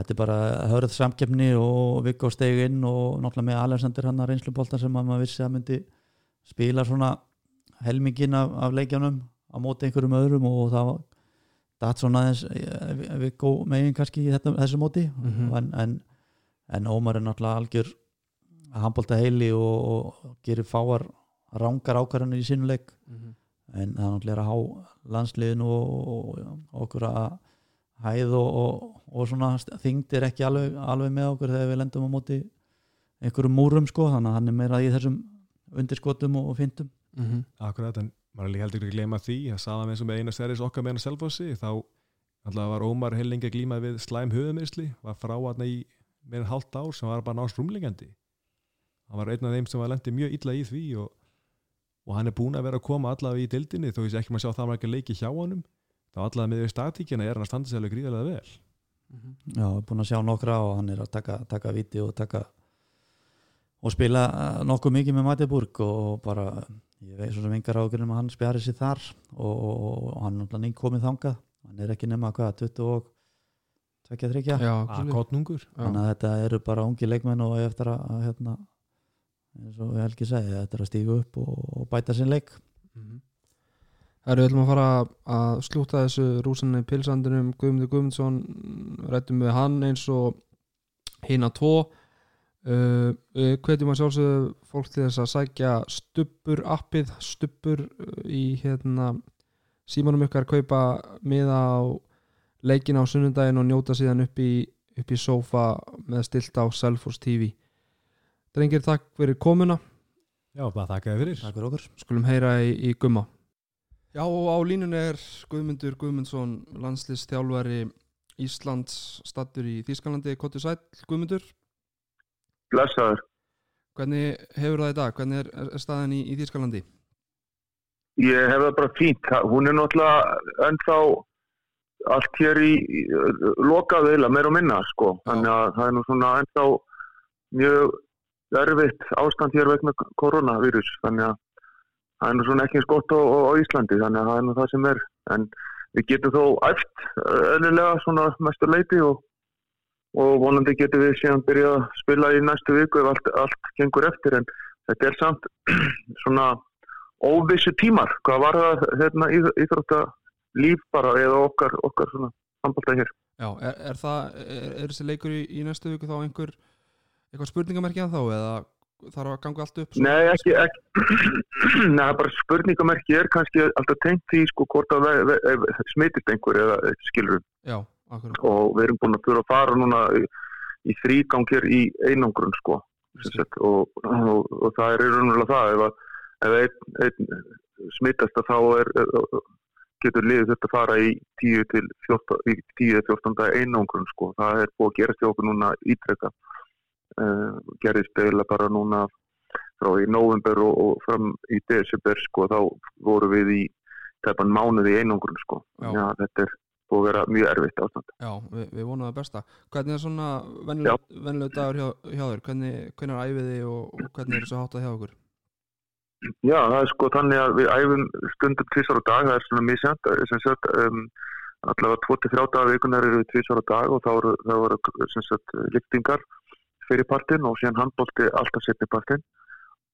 þetta er bara hörð samkeppni og Viggo steg inn og náttúrulega með Alexander hann að reynslubolta sem að maður vissi að myndi spila svona helmingin af, af leikjanum á móti einhverjum öðrum og það var datt svona aðeins eh, Viggo megin kannski í þetta, þessu móti
Mhm.
en, en, en Ómar er náttúrulega algjör handbolta heili og, og gerir fáar rángar ákvarðanir í sínu leik
Mhm.
en það er náttúrulega að há landsliðinu og, og, og okkur að hæð og, og, og svona þyngd er ekki alveg, alveg með okkur þegar við lendum á móti einhverjum múrum sko þannig að hann er meira í þessum undirskotum og, og fyndum
Mhm.
Akkurat, en maður er heldur ekki að gleyma því að saðan eins og með einu seris okkar með hennar selfossi þá alltaf var Ómar heilengi að glíma við slæm höfumirsli var frá hann í meira hálft ár sem var bara náns rúmlingandi hann var einn af þeim sem var lendi mjög illa í því og, og hann er búin að vera að koma allavega í dildinni þó ég sé ekki maður sjá það margir leiki hjá honum þá allavega með því statíkina er hann að standa sér alveg gríðarlega vel
Mhm.
já, er búin að sjá nokkra og hann er að taka, taka viti og taka og spila eh, nokkuð mikið með Magdeburg og bara ég veit svo sem engar ágjörnum um að hann spjari sér þar og, og, og hann er náttúrulega nýtt komið þangað hann er ekki nema hvað, 20 og 23
Já,
að
kúli.
kottnungur
Já.
þannig að þetta eru bara ungi leikmenn og eftir að, að hérna, eins og Helgi segi þetta er að stíga upp og, og bæta sinn leik
Mhm. Herru, við ætlum að fara að slúta þessu rúsinni pilsandunum Guðmundur Guðmundsson rættum við hann eins og hina tvo. Uh, hvetjum að sjálfsögðu fólk til þess að sækja stubbur appið, stubbur uh, í hérna símanum ykkar kaupa miða á leikin á sunnundaginn og njóta síðan upp í, upp í sofa með stilt á Selfos TV Drengir, takk fyrir komuna.
Já, bara þakka þér fyrir.
Takk fyrir okkur.
Skulum heyra í, í gumma Já og á línun er Guðmundur Guðmundsson landslistjálfari Íslands stattur í Þýskalandi Kottu Sæll, Guðmundur
Blessaður.
hvernig hefur það í dag, hvernig er, er staðan í, í Þýskalandi
Ég hef það bara fínt. Hún er náttúrulega ennþá allt hér í, lokað eila, meir og minna, sko. Þannig að það er nú svona ennþá mjög
erfitt ástand hér vegna koronavírus þannig að það er nú svona ekki eins gott á, á, Íslandi þannig að það er nú það sem er. En við getum þó æft eðlilega svona mestu leiti og, og vonandi getum við síðan byrjað að spila í næstu viku ef allt, allt gengur eftir. En þetta er samt svona óvissu tímar hvað var það hérna, íþrótta líf bara eða okkar, okkar svona handbólta hér.
Já, er, er það, er, er þessi leikur í, í næstu viku þá einhver eitthvað spurningamerki að þá eða þarf að ganga allt upp?
Nei, ekki, ekki. Nei, bara spurningamerki er kannski alltaf tengt því sko hvort að ve, ve, smitist einhver eða skilur
Já, akkurat.
Og við erum búin að þurfa að fara núna í, í þrýgangir í einangrun sko og, og, og, og það er raunverulega það ef, að, ef einn, einn smittast að þá er getur liðið þetta að fara í 10-14 einangrun sko, það er búið að gerast hjá okkur núna ítrekka gerðist eða bara núna frá í november og, og fram í desember sko, þá voru við í tæpan mánuði í einangrun sko, Já. Já, þetta er búið að vera mjög erfitt ástand
Já, við, við vonum það besta Hvernig er svona vennileg dagur hjá, hjá þér? Hvernig, hvernig er æfiði og, og hvernig er þessu háttað hjá okkur?
Já, það er sko þannig að við æfum stundum tvísar á dag, það er svona mísjönd sem sagt, um, allavega 23 dagar vikunar eru við tvísar á dag og þá eru, eru sem sagt liftingar fyrir partin og síðan handbólti alltaf setni partin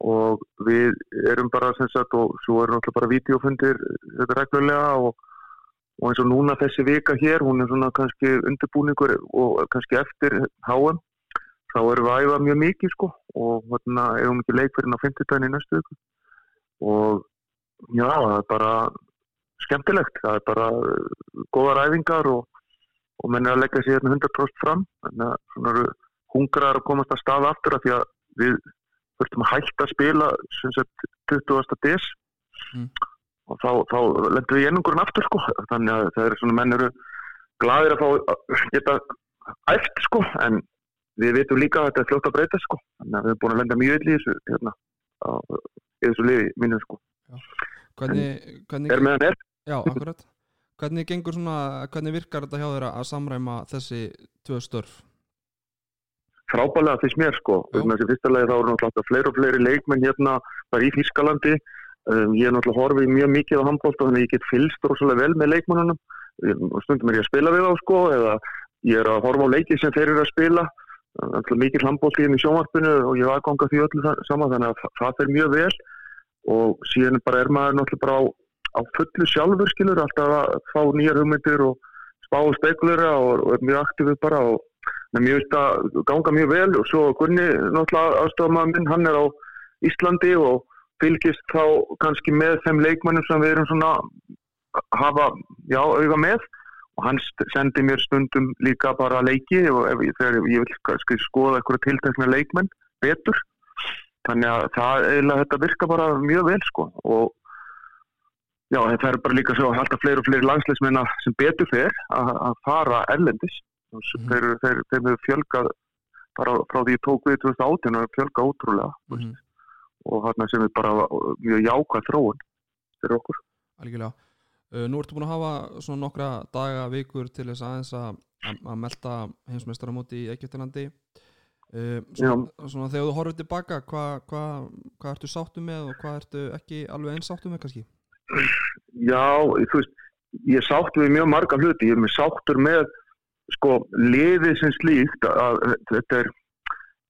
og við erum bara sem sagt og svo erum alltaf bara videofundir þetta reglulega og, og eins og núna þessi vika hér, hún er svona kannski undirbúningur og kannski eftir háum, þá erum við að æfa mjög mikið sko og hérna hefum ekki leik fyrir ná 50 daginn í næstu viku. Og já, það er bara skemmtilegt, það er bara góða ræfingar og, og menn er að leggja sér 100% fram þannig að svona eru hungrar að komast að staða aftur af því að við þurftum að hætta að spila sagt, 20. des. Mm. og þá, þá lendum við í ennungurinn aftur sko, þannig að það er svona menn eru gladir að fá geta æft sko, en við veitum líka að þetta er fljótt að breyta sko, þannig að við erum búin að lenda mjög yll í þessu hérna, á, í þessu liði mínu sko.
Hvernig, hvernig
er meðan er.
Já, akkurat. Hvernig svona, hvernig virkar þetta hjá þeirra að samræma þessi tvö störf
frábælega fyrst mér sko. Þessi fyrsta lagi þá eru náttúrulega fleiri og fleiri leikmenn hérna bara í Þískalandi um, ég er náttúrulega horfið mjög mikið á handbólt og þannig ég get fylst rosalega vel með leikmennunum stundum er ég að spila við á sko eða ég er að horfa á leiki sem þeir eru að spila. Mikið handbólt í henni sjónvarpinu og ég var að ganga því öllu saman þannig að það fer mjög vel. Og síðan bara er maður náttúrulega bara á, á fullu sjálfur skilur alltaf að fá nýjar hugmyndir og spá og spekulera og, og er mjög aktífið bara og mjög veist að ganga mjög vel og svo Gunni náttúrulega aðstofamaður minn hann er á Íslandi og fylgist þá kannski með þeim leikmannum sem við erum svona hafa já auðva með. Og hann sendi mér stundum líka bara leiki og ef, þegar ég vil kannski skoða eitthvað tiltekna leikmenn betur. Þannig að það eiginlega þetta virka bara mjög vel sko. Og já það er bara líka svo að alltaf fleiri og fleiri landsleismenn sem betur fer að, fara erlendis mm. þeir, þeir, þeir hefur fjölgað bara frá því ég tók við 2018 og fjölgað ótrúlega mm. og þarna sem er bara mjög jákað þróun fyrir okkur
Algjörlega, uh, nú ertu búin að hafa svona nokkra daga, vikur til þess aðeins að, að melda heimsmeistaramóti í Egyptalandi Uh, svona, svona þegar þú horfið tilbaka hvað hva, hva ertu sáttu með og hvað ertu ekki alveg eins sáttu með kannski?
Já, þú veist ég sáttu við mjög marga hluti ég er með sáttur með sko liðið sem slíkt að þetta er,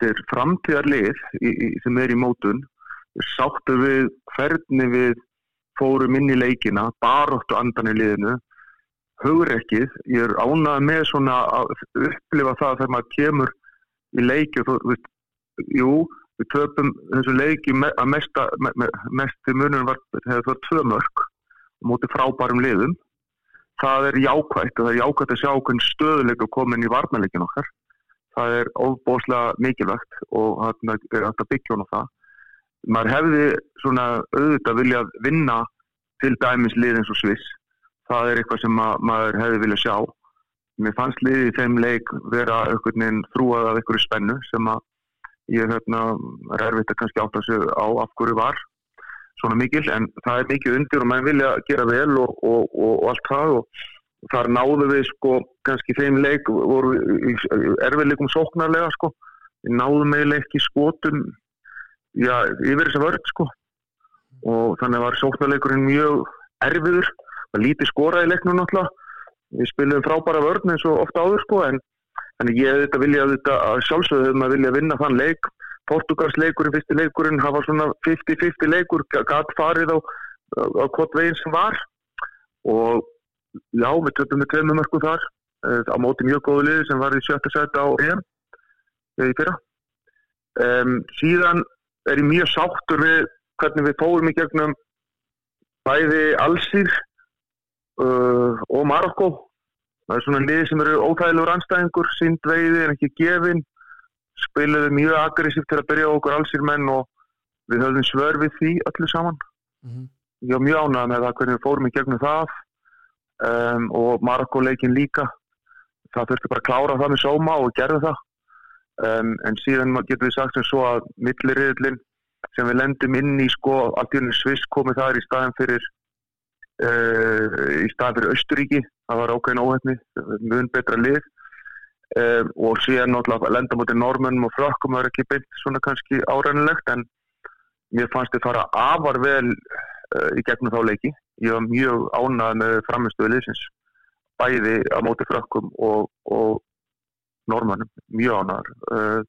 er framtíðar lið í, í, sem er í mótun. Sáttu við hvernig við fórum inn í leikina baróttu andan í liðinu. Hugrekkið, ég er ánað með svona að upplifa það þegar maður kemur í leiki og þú veist, jú, við töpum þessu leiki að mesta, me, me, mest í munum var það var tvö mörg mútið frábærum liðum það er jákvægt og það er jákvægt að sjá hvernig stöðuleika komin í varnarleikin okkar. Það er ofbóslega mikilvægt og það er alltaf byggjón á það. Maður hefði svona auðvitað viljað vinna til dæmis lið eins og Sviss. Það er eitthvað sem maður hefði viljað sjá. Mér fannst liðið í þeim leik vera einhvern veginn þrúað af einhverju spennu sem að ég hérna, er erfitt að kannski átta sig á af hverju var svona mikil en það er mikið undir og mann vilja gera vel og, og, og, og allt það og þar náðu við sko kannski þeim leik voru erfiðleikum sóknarlega sko. Við náðum eiginlega ekki skotum já, yfir þessa vörð sko. Og þannig var sóknarleikurinn mjög erfiður, það lítið skoraði leiknum náttúrulega. Við spilum frábæra vörn eins og ofta áður sko en þannig ég þetta vilja þetta að sjálfsögðum að vilja vinna þann leik Portugals leikurinn, fyrsti leikurinn það var svona 50-50 leikur gatt farið á, á hvort veginn sem var. Og já, við töfum með tveimum mörgum þar eh, á móti mjög góðu liði sem var í sjötta seti á EM í fyrra. Um, síðan er ég mjög sáttur við hvernig við fórum í gegnum bæði Allsýr uh, og Marokko það er svona liði sem eru óþægilegur anstæðingur, sínd veiði en ekki gefin spiluðu mjög aggressíft til að byrja okkur Allsýr menn og við höfum svör við því öllu saman.
Mm -hmm.
ég var mjög ánægð með það hvernig við fórum í gegnum það um, og Marokko leikin líka. Það þurfti bara að klára það með sóma og gerðu það. Um, en síðan getur við sagt sem svo að milliriðlinn sem við lendum inn í sko unni Sviss komið þar í staðin fyrir uh, í staðin fyrir Östuríki það var ákveðin óhefni mjög betra lið um, og síðan náttúrulega lenda mútið normönum og frökkum var ekki beint svona kannski árænilegt en mér fannst þið fara afar vel uh, í gegnum þá leiki. Ég var mjög ánað með framistuðu liðsins bæði á móti frökkum og, og normannum, mjög ánæður uh,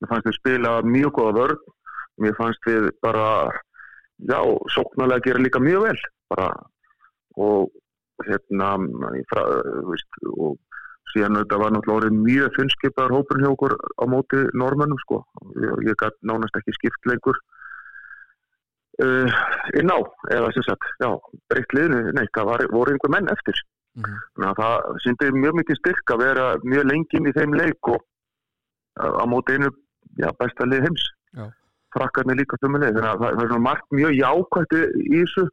mér fannst við spila mjög góða vörð mér fannst við bara já, sóknarlega gera líka mjög vel bara. Og hérna fra, veist, og síðan þetta var náttúrulega orðið mjög funnskipaður hópur hjá okkur á móti normannum sko, ég, ég gæti nánast ekki skipt lengur uh, inn á, eða sem sagt já, breytt liðinu, nei, það var, voru einhver menn eftir
Mm -hmm.
Þannig að það syndi mjög mikið styrk að vera mjög lengi inn í þeim leik og á móti einu já, besta lið heims.
Já.
Frakkarnir líka þumuleg. Þannig að það, er svona margt mjög jákvægt í þessu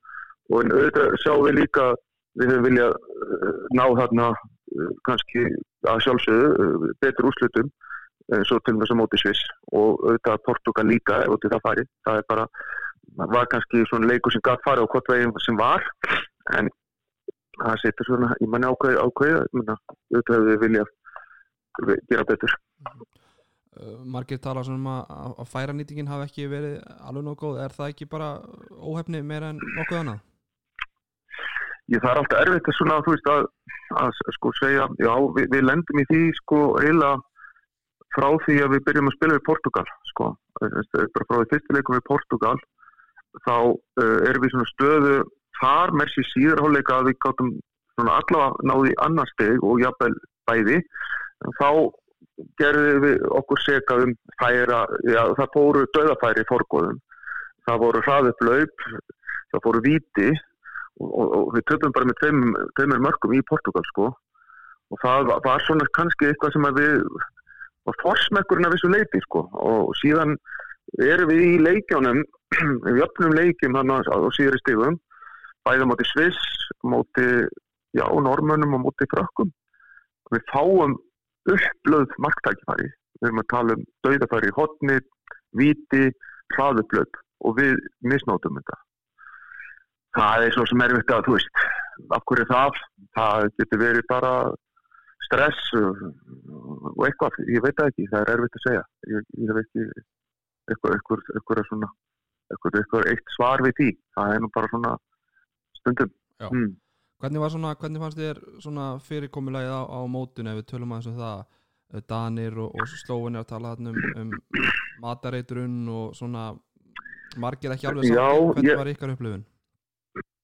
og auðvitað sjáum við líka við höfum viljað uh, ná þarna kannski að sjálfsögðu uh, betur úrslutum eins og til þess að móti Sviss og auðvitað Portugal líka ef það farið. Það bara, var kannski svona leiku sem gætt farið á hvort veginn sem var en það setur svona, ég manni ákveð auðvitað hefur við viljað gera betur
Uh, margir tala um að, að færanýtingin hafi ekki verið alveg nóg góð er það ekki bara óhefni meira en nokkuð annað?
Ég er alltaf erfitt að svona, þú veist að, að sko segja, já við, við lendum í því sko eiginlega frá því að við byrjum að spila við Portugal sko, bara frá því fyrstileikum við Portugal þá uh, erum við svona stöðu þar með sér síðarháleika að við gáttum svona allavega náði annar steg og jafnvel bæði. Þá gerðum við okkur seka um færa, já það fóru döðafæri í forgóðum, það voru hraðið blöp, það fóru viti og, og, og við töfum bara með tveim, tveimur mörgum í Portugal sko. Og það var, svona kannski eitthvað sem að við var forsmekkurinn af þessu leiti sko. Og síðan erum við í leikjánum við öfnum leikjum hann á síðri stífum bæða móti Sviss, móti já, normönum og móti frökkum. Við fáum upplöð marktækifæri, við erum að tala um dauðafæri, hotni, viti hraðuplöð og við misnótum þetta það er svo sem er við að, þú veist af hverju það, það getur verið bara stress og eitthvað, ég veit ekki, það er erfitt að segja. Ég, ég hef ekki eitthvað, eitthvað, eitthvað svona eitthvað, eitt svar við því, það er nú bara svona stundum.
Mm. hvernig, svona, hvernig fannst þér fyrirkomulagið á, á mótun ef við tölum aðeins um það? Danir og, og Slóin er að tala um, um matareitrun og svona margir ekki alveg saman, hvernig
ég,
var ykkar upplifun?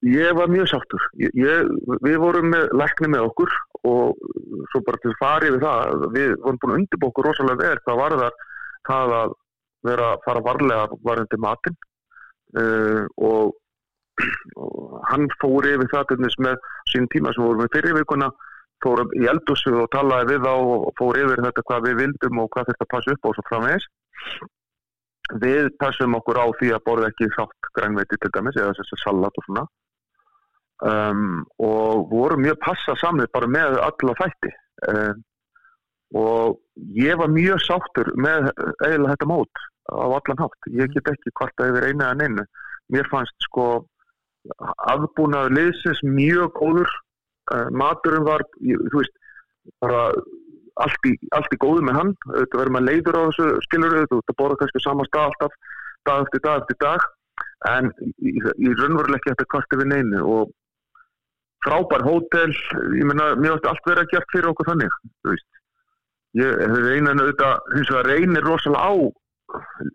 Ég var mjög sáttur. Ég, ég, við vorum með lækni með okkur og svo bara til farið við það, við vorum búin að undirbú okkur rosalega verð, það var það það að vera að fara varlega varðandi matinn. Uh, og og hann fór yfir það með sín tíma sem vorum við fyrir vikuna fór í eldúsu og talaði við á og fór yfir þetta hvað við vildum og hvað þetta passa upp á svo framvegis. Við passum okkur á því að borða ekki sátt grænveiti til dæmis eða þessi salat og svona um, og vorum mjög passa samið bara með alla þætti. Um, og ég var mjög sáttur með eiginlega þetta mót á allan hátt. Ég get ekki hvort að yfir eina en einu mér fannst sko afbúnaður liðsins mjög góður. Uh, maturum var, þú veist bara allt í, allt í góðu með hann. Þetta verður maður leiður á þessu skilur þú ert að bóra kannski sama stað alltaf dag eftir dag eftir dag. En í, í raunverulega ekki þetta kvarti við neinu og frábær hótel. Ég meina, mér átti allt verið að gert fyrir okkur þannig þú veist. Ég hefur einan auðvitað hins vegar reynir rosalega á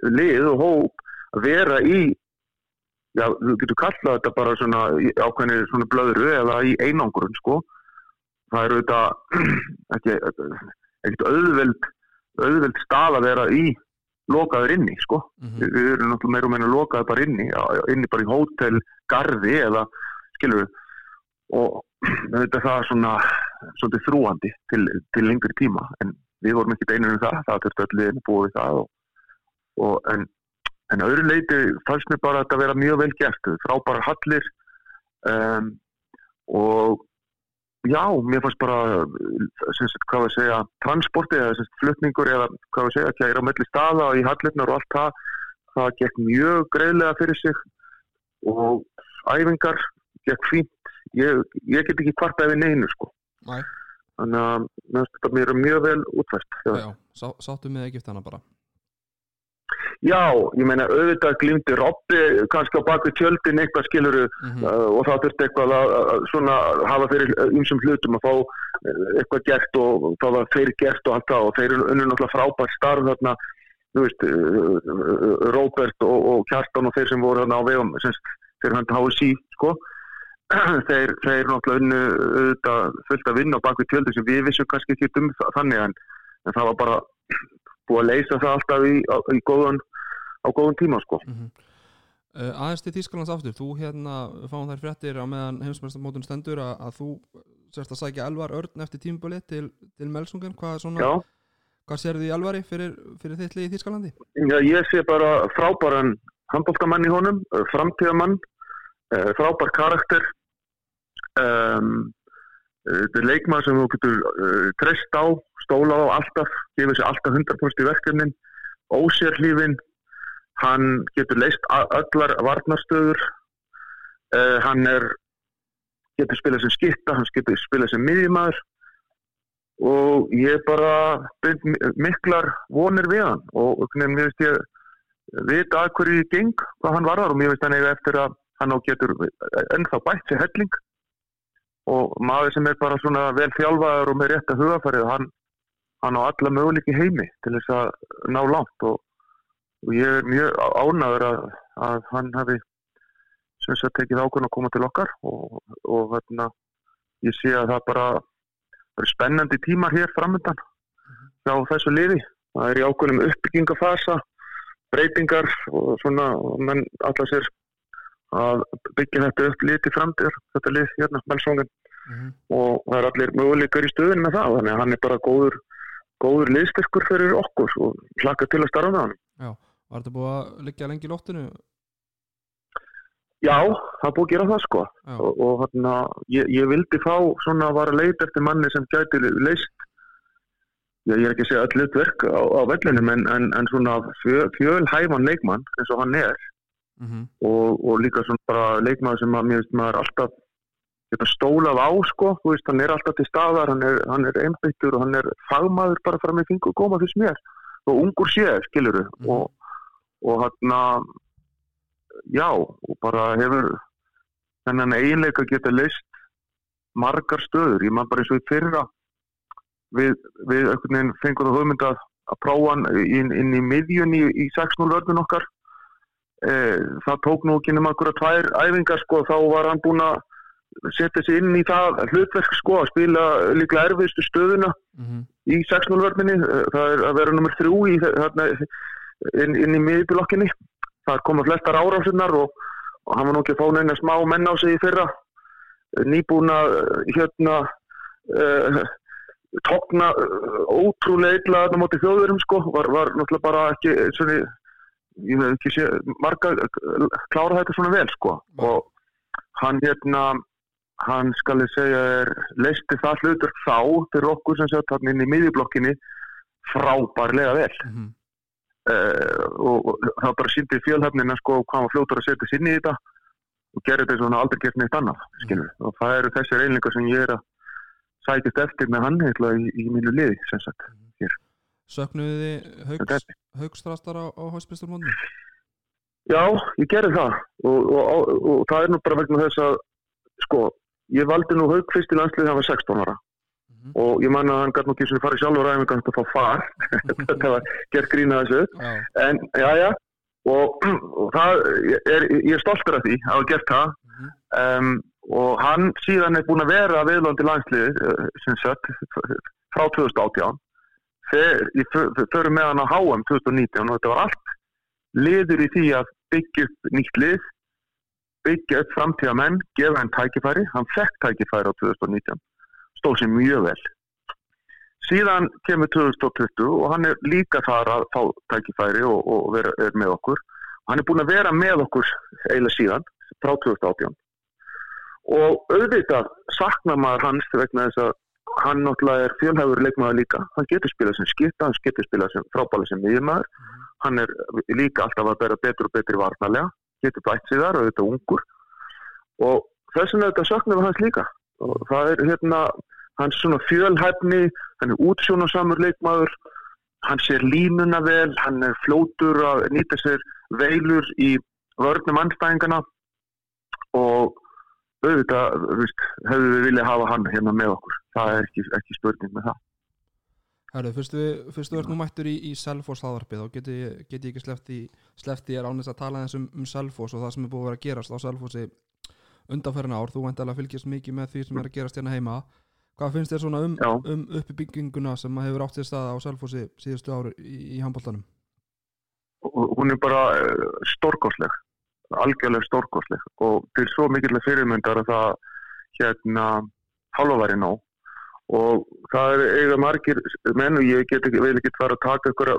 lið og hóp að vera í já, þú getur kallað þetta bara svona í ákveðni svona blöðru eða í einangurinn sko. Það eru auðvitað ekki, ekkert auðveld auðveld stað að vera í lokaður inni sko.
Mhm.
við, við erum náttúrulega meira og meina lokaður bara inni inni bara í hótel, garði eða skilur við og þetta það svona svolítið þrúandi til, til lengri tíma en við vorum ekki einir um það það þurfti liðin að búa við það og, og en, en öðru leiti fannst mér bara að þetta vera mjög vel gert frábæra hallir um, og já, mér fannst bara sagt, hvað við segja, transporti eða sagt, flutningur eða hvað við segja, kæra á melli staða og í hallirnar og allt það það gekk mjög greiðlega fyrir sig og æfingar gekk fínt ég, ég get ekki kvarta yfir neinu sko
Nei.
þannig að þetta mér er mjög vel útvært já.
Sá, sáttu með Egyptana bara
já, ég meina auðvitað glýmdi Robby kannski á baku tjöldin eitthvað skiluru
mm
uh, og það þurfti eitthvað að, að svona hafa fyrir ymsum hlutum að fá uh, eitthvað gert og það var þeir gert og allt það og þeir eru náttúrulega frábært starf þarna þú veist, uh, uh, Robert og, og Kjartan og þeir sem voru þarna á vegum sem þeir hann HSI sko þeir, þeir náttúrulega unnu auðvitað fullt að vinna á baku tjöldin sem við vissum kannski ekki um þannig en, en það var bara búið að leysa það alltaf í, á, í góðan, á góðan tíma sko.
Uh, Aðeins til Þýskalands aftur. Þú hérna fáum þær fréttir á meðan heimsmestamótun stendur að, að þú sérst að sækja Elvar Örn eftir tímubali til, til Melsungen. Hvað, er svona,
já.
hvað sérðu í Elvari fyrir, fyrir þitt lið í Þýskalandi?
Já, ég sé bara frábæran handbóltamann í honum, uh, framtíðamann, uh, frábær karakter, um, þetta er leikmaður sem þú getur uh, treyst á, stóla á alltaf, gefur sér alltaf 100% í verkefnin, ósérhlífin, hann getur leist öllar varnarstöður, uh, hann er, getur spilað sem skitta, hann getur spilað sem miðjumæður og ég bara miklar vonir við hann. Og mér veist ég vita að hverju ég geng hvað hann varðar og mér veist hann eiga eftir að hann á getur ennþá bætt sér helling og maður sem er bara svona vel þjálfaður og með rétt að hugafarið hann, hann á alla möguleiki heimi til þess að ná langt og, og ég er mjög ánaður að, að hann hafi sem sagt tekið ákvörn að koma til okkar og, og hérna, ég sé að það bara eru spennandi tímar hér framöndan hjá þessu liði. Það er í ákveðnum uppbyggingafasa, breytingar og svona, menn alltaf sér að byggja þetta upp lið til framtíðar, þetta lið hérna, Melsongen
Mm
og það er allir möguleikar í stöðun með það, þannig að hann er bara góður, góður liðstyrkur fyrir okkur og hlaka til að starfa með hann.
Var þetta búið að liggja lengi í loftinu?
Já, það búið að gera það sko.
Já,
og, og hérna, ég, ég vildi fá svona að vara leit eftir manni sem gæti leist ég, ég er ekki að segja öll hlutverk á, á vellinum en, en, en svona fjö, fjölhæfan leikmann eins og hann er
mm
og, og líka svona bara leikmann sem að veist maður alltaf geta stólað á sko, veist hann er alltaf til staðar, hann er, hann er einbyttur og hann er fagmaður bara fram í fingur góma fyrst mér. Og ungur séð skiluru
Mhm.
og, og hann já, og bara hefur þennan eiginleika geta leist margar stöður, ég man bara eins og í fyrra við, við fengum það hugmynd að, að prófa hann inn, inn í miðjun í, í 6-0 vörðun okkar það tók nú ekki nema okkur að tvær æfingar sko, þá var hann búinn að setja sig inn í það hlutverk sko, að spila líklega erfiðstu stöðuna
-hmm.
í 6-0 vörðinni, það er að vera nummer þrjú í, þarna, inn, inn í miðjubulokkinni það koma flestar árásinnar og, og hann var nú ekki að fá neina smá menn á sig í fyrra. Nýbúna hérna uh, tókna uh, ótrúlega illa þarna móti þjóðurum sko. Var, var náttúrulega bara ekki svona, ég veit ekki sé marga klára þetta svona vel sko. Og hann hérna hann skal ég segja er leisti það hlutur þá fyrir okkur sem sett hann inn í miðjublokkinni frábærlega vel.
Mm
uh, og, það bara síndi fjölhafnina sko hvað hann var fljótur að setja sér inn í þetta og gera þetta svona aldrei gert neitt annað skilur og það eru þessir einlingar sem ég er að sækist eftir með hann í, í mínu liði sem sagt.
Söknuðu þið haugs, haugstrastar á, á hóspilsturmónu?
Já, ég gerði það. Og, og, og, og það er nú bara vegna þess að sko, ég valdi nú haug fyrst í landsliði þegar hann var 16 ára.
Mhm.
og ég man að hann gæti nú ekki sem farið sjálfur aðeins að þetta fá far. Þetta var gert grína þessu.
Já,
en já, já. Og, og það er, ég er stoltur af því að hafa gert það.
Mhm.
um, og hann síðan er búin að vera viðlóndi landsliði uh, sem sagt frá 2018 þegar ég förum með hann á HM 2019 og þetta var allt liður í því að byggja upp nýtt lið byggja upp framtíða menn gefa hann tækifæri, hann fekk tækifæri á 2019 stóð sér mjög vel. Síðan kemur 2020 og hann er líka þar að fá tækifæri og, og vera, er með okkur. Hann er búin að vera með okkur eiginlega síðan frá 2018 og auðvitað saknar maður hans vegna þess að hann náttúrulega er fjölhæfur leikmaður líka. Hann getur spilað sem skipta, hann getur spilað sem frábæla sem miðjumæður hann er líka alltaf að bera betur og betri varnalega getur bætt sig þar og þetta ungur. Og þess vegna þetta saknar við hans líka. Og það er hérna hans svona fjölhæfni hann er útsjónasamur leikmaður. Hann sér línuna vel hann er flótur að nýta sér veilur í vörnum anstæðingana og auðvitað veist, hefðu við viljað hafa hann hérna með okkur? Það er ekki, ekki spurning með það.
Herru, fyrst við, fyrst við ert nú mættur í, í Selfoss hlaðvarpið þá geti, ég- get ég ekki í sleppt í er ánæst að tala eins um, um Selfoss og það sem er búið að vera að gerast á Selfossi undanferðin ár, þú væntalega fylgjast mikið með því sem er að gerast hérna heima. Hvað finnst þér svona um, um uppbygginguna sem að hefur átt sér stað á Selfossi síðustu ári í, í handbóltanum
og hún er bara eh, stórkostleg algjörlega stórkostleg og til svo mikill fyrirmyndar að það hérna halva væri nóg. Og það er eiga margir menn og ég get ekki, vil ekki fara að taka ykkur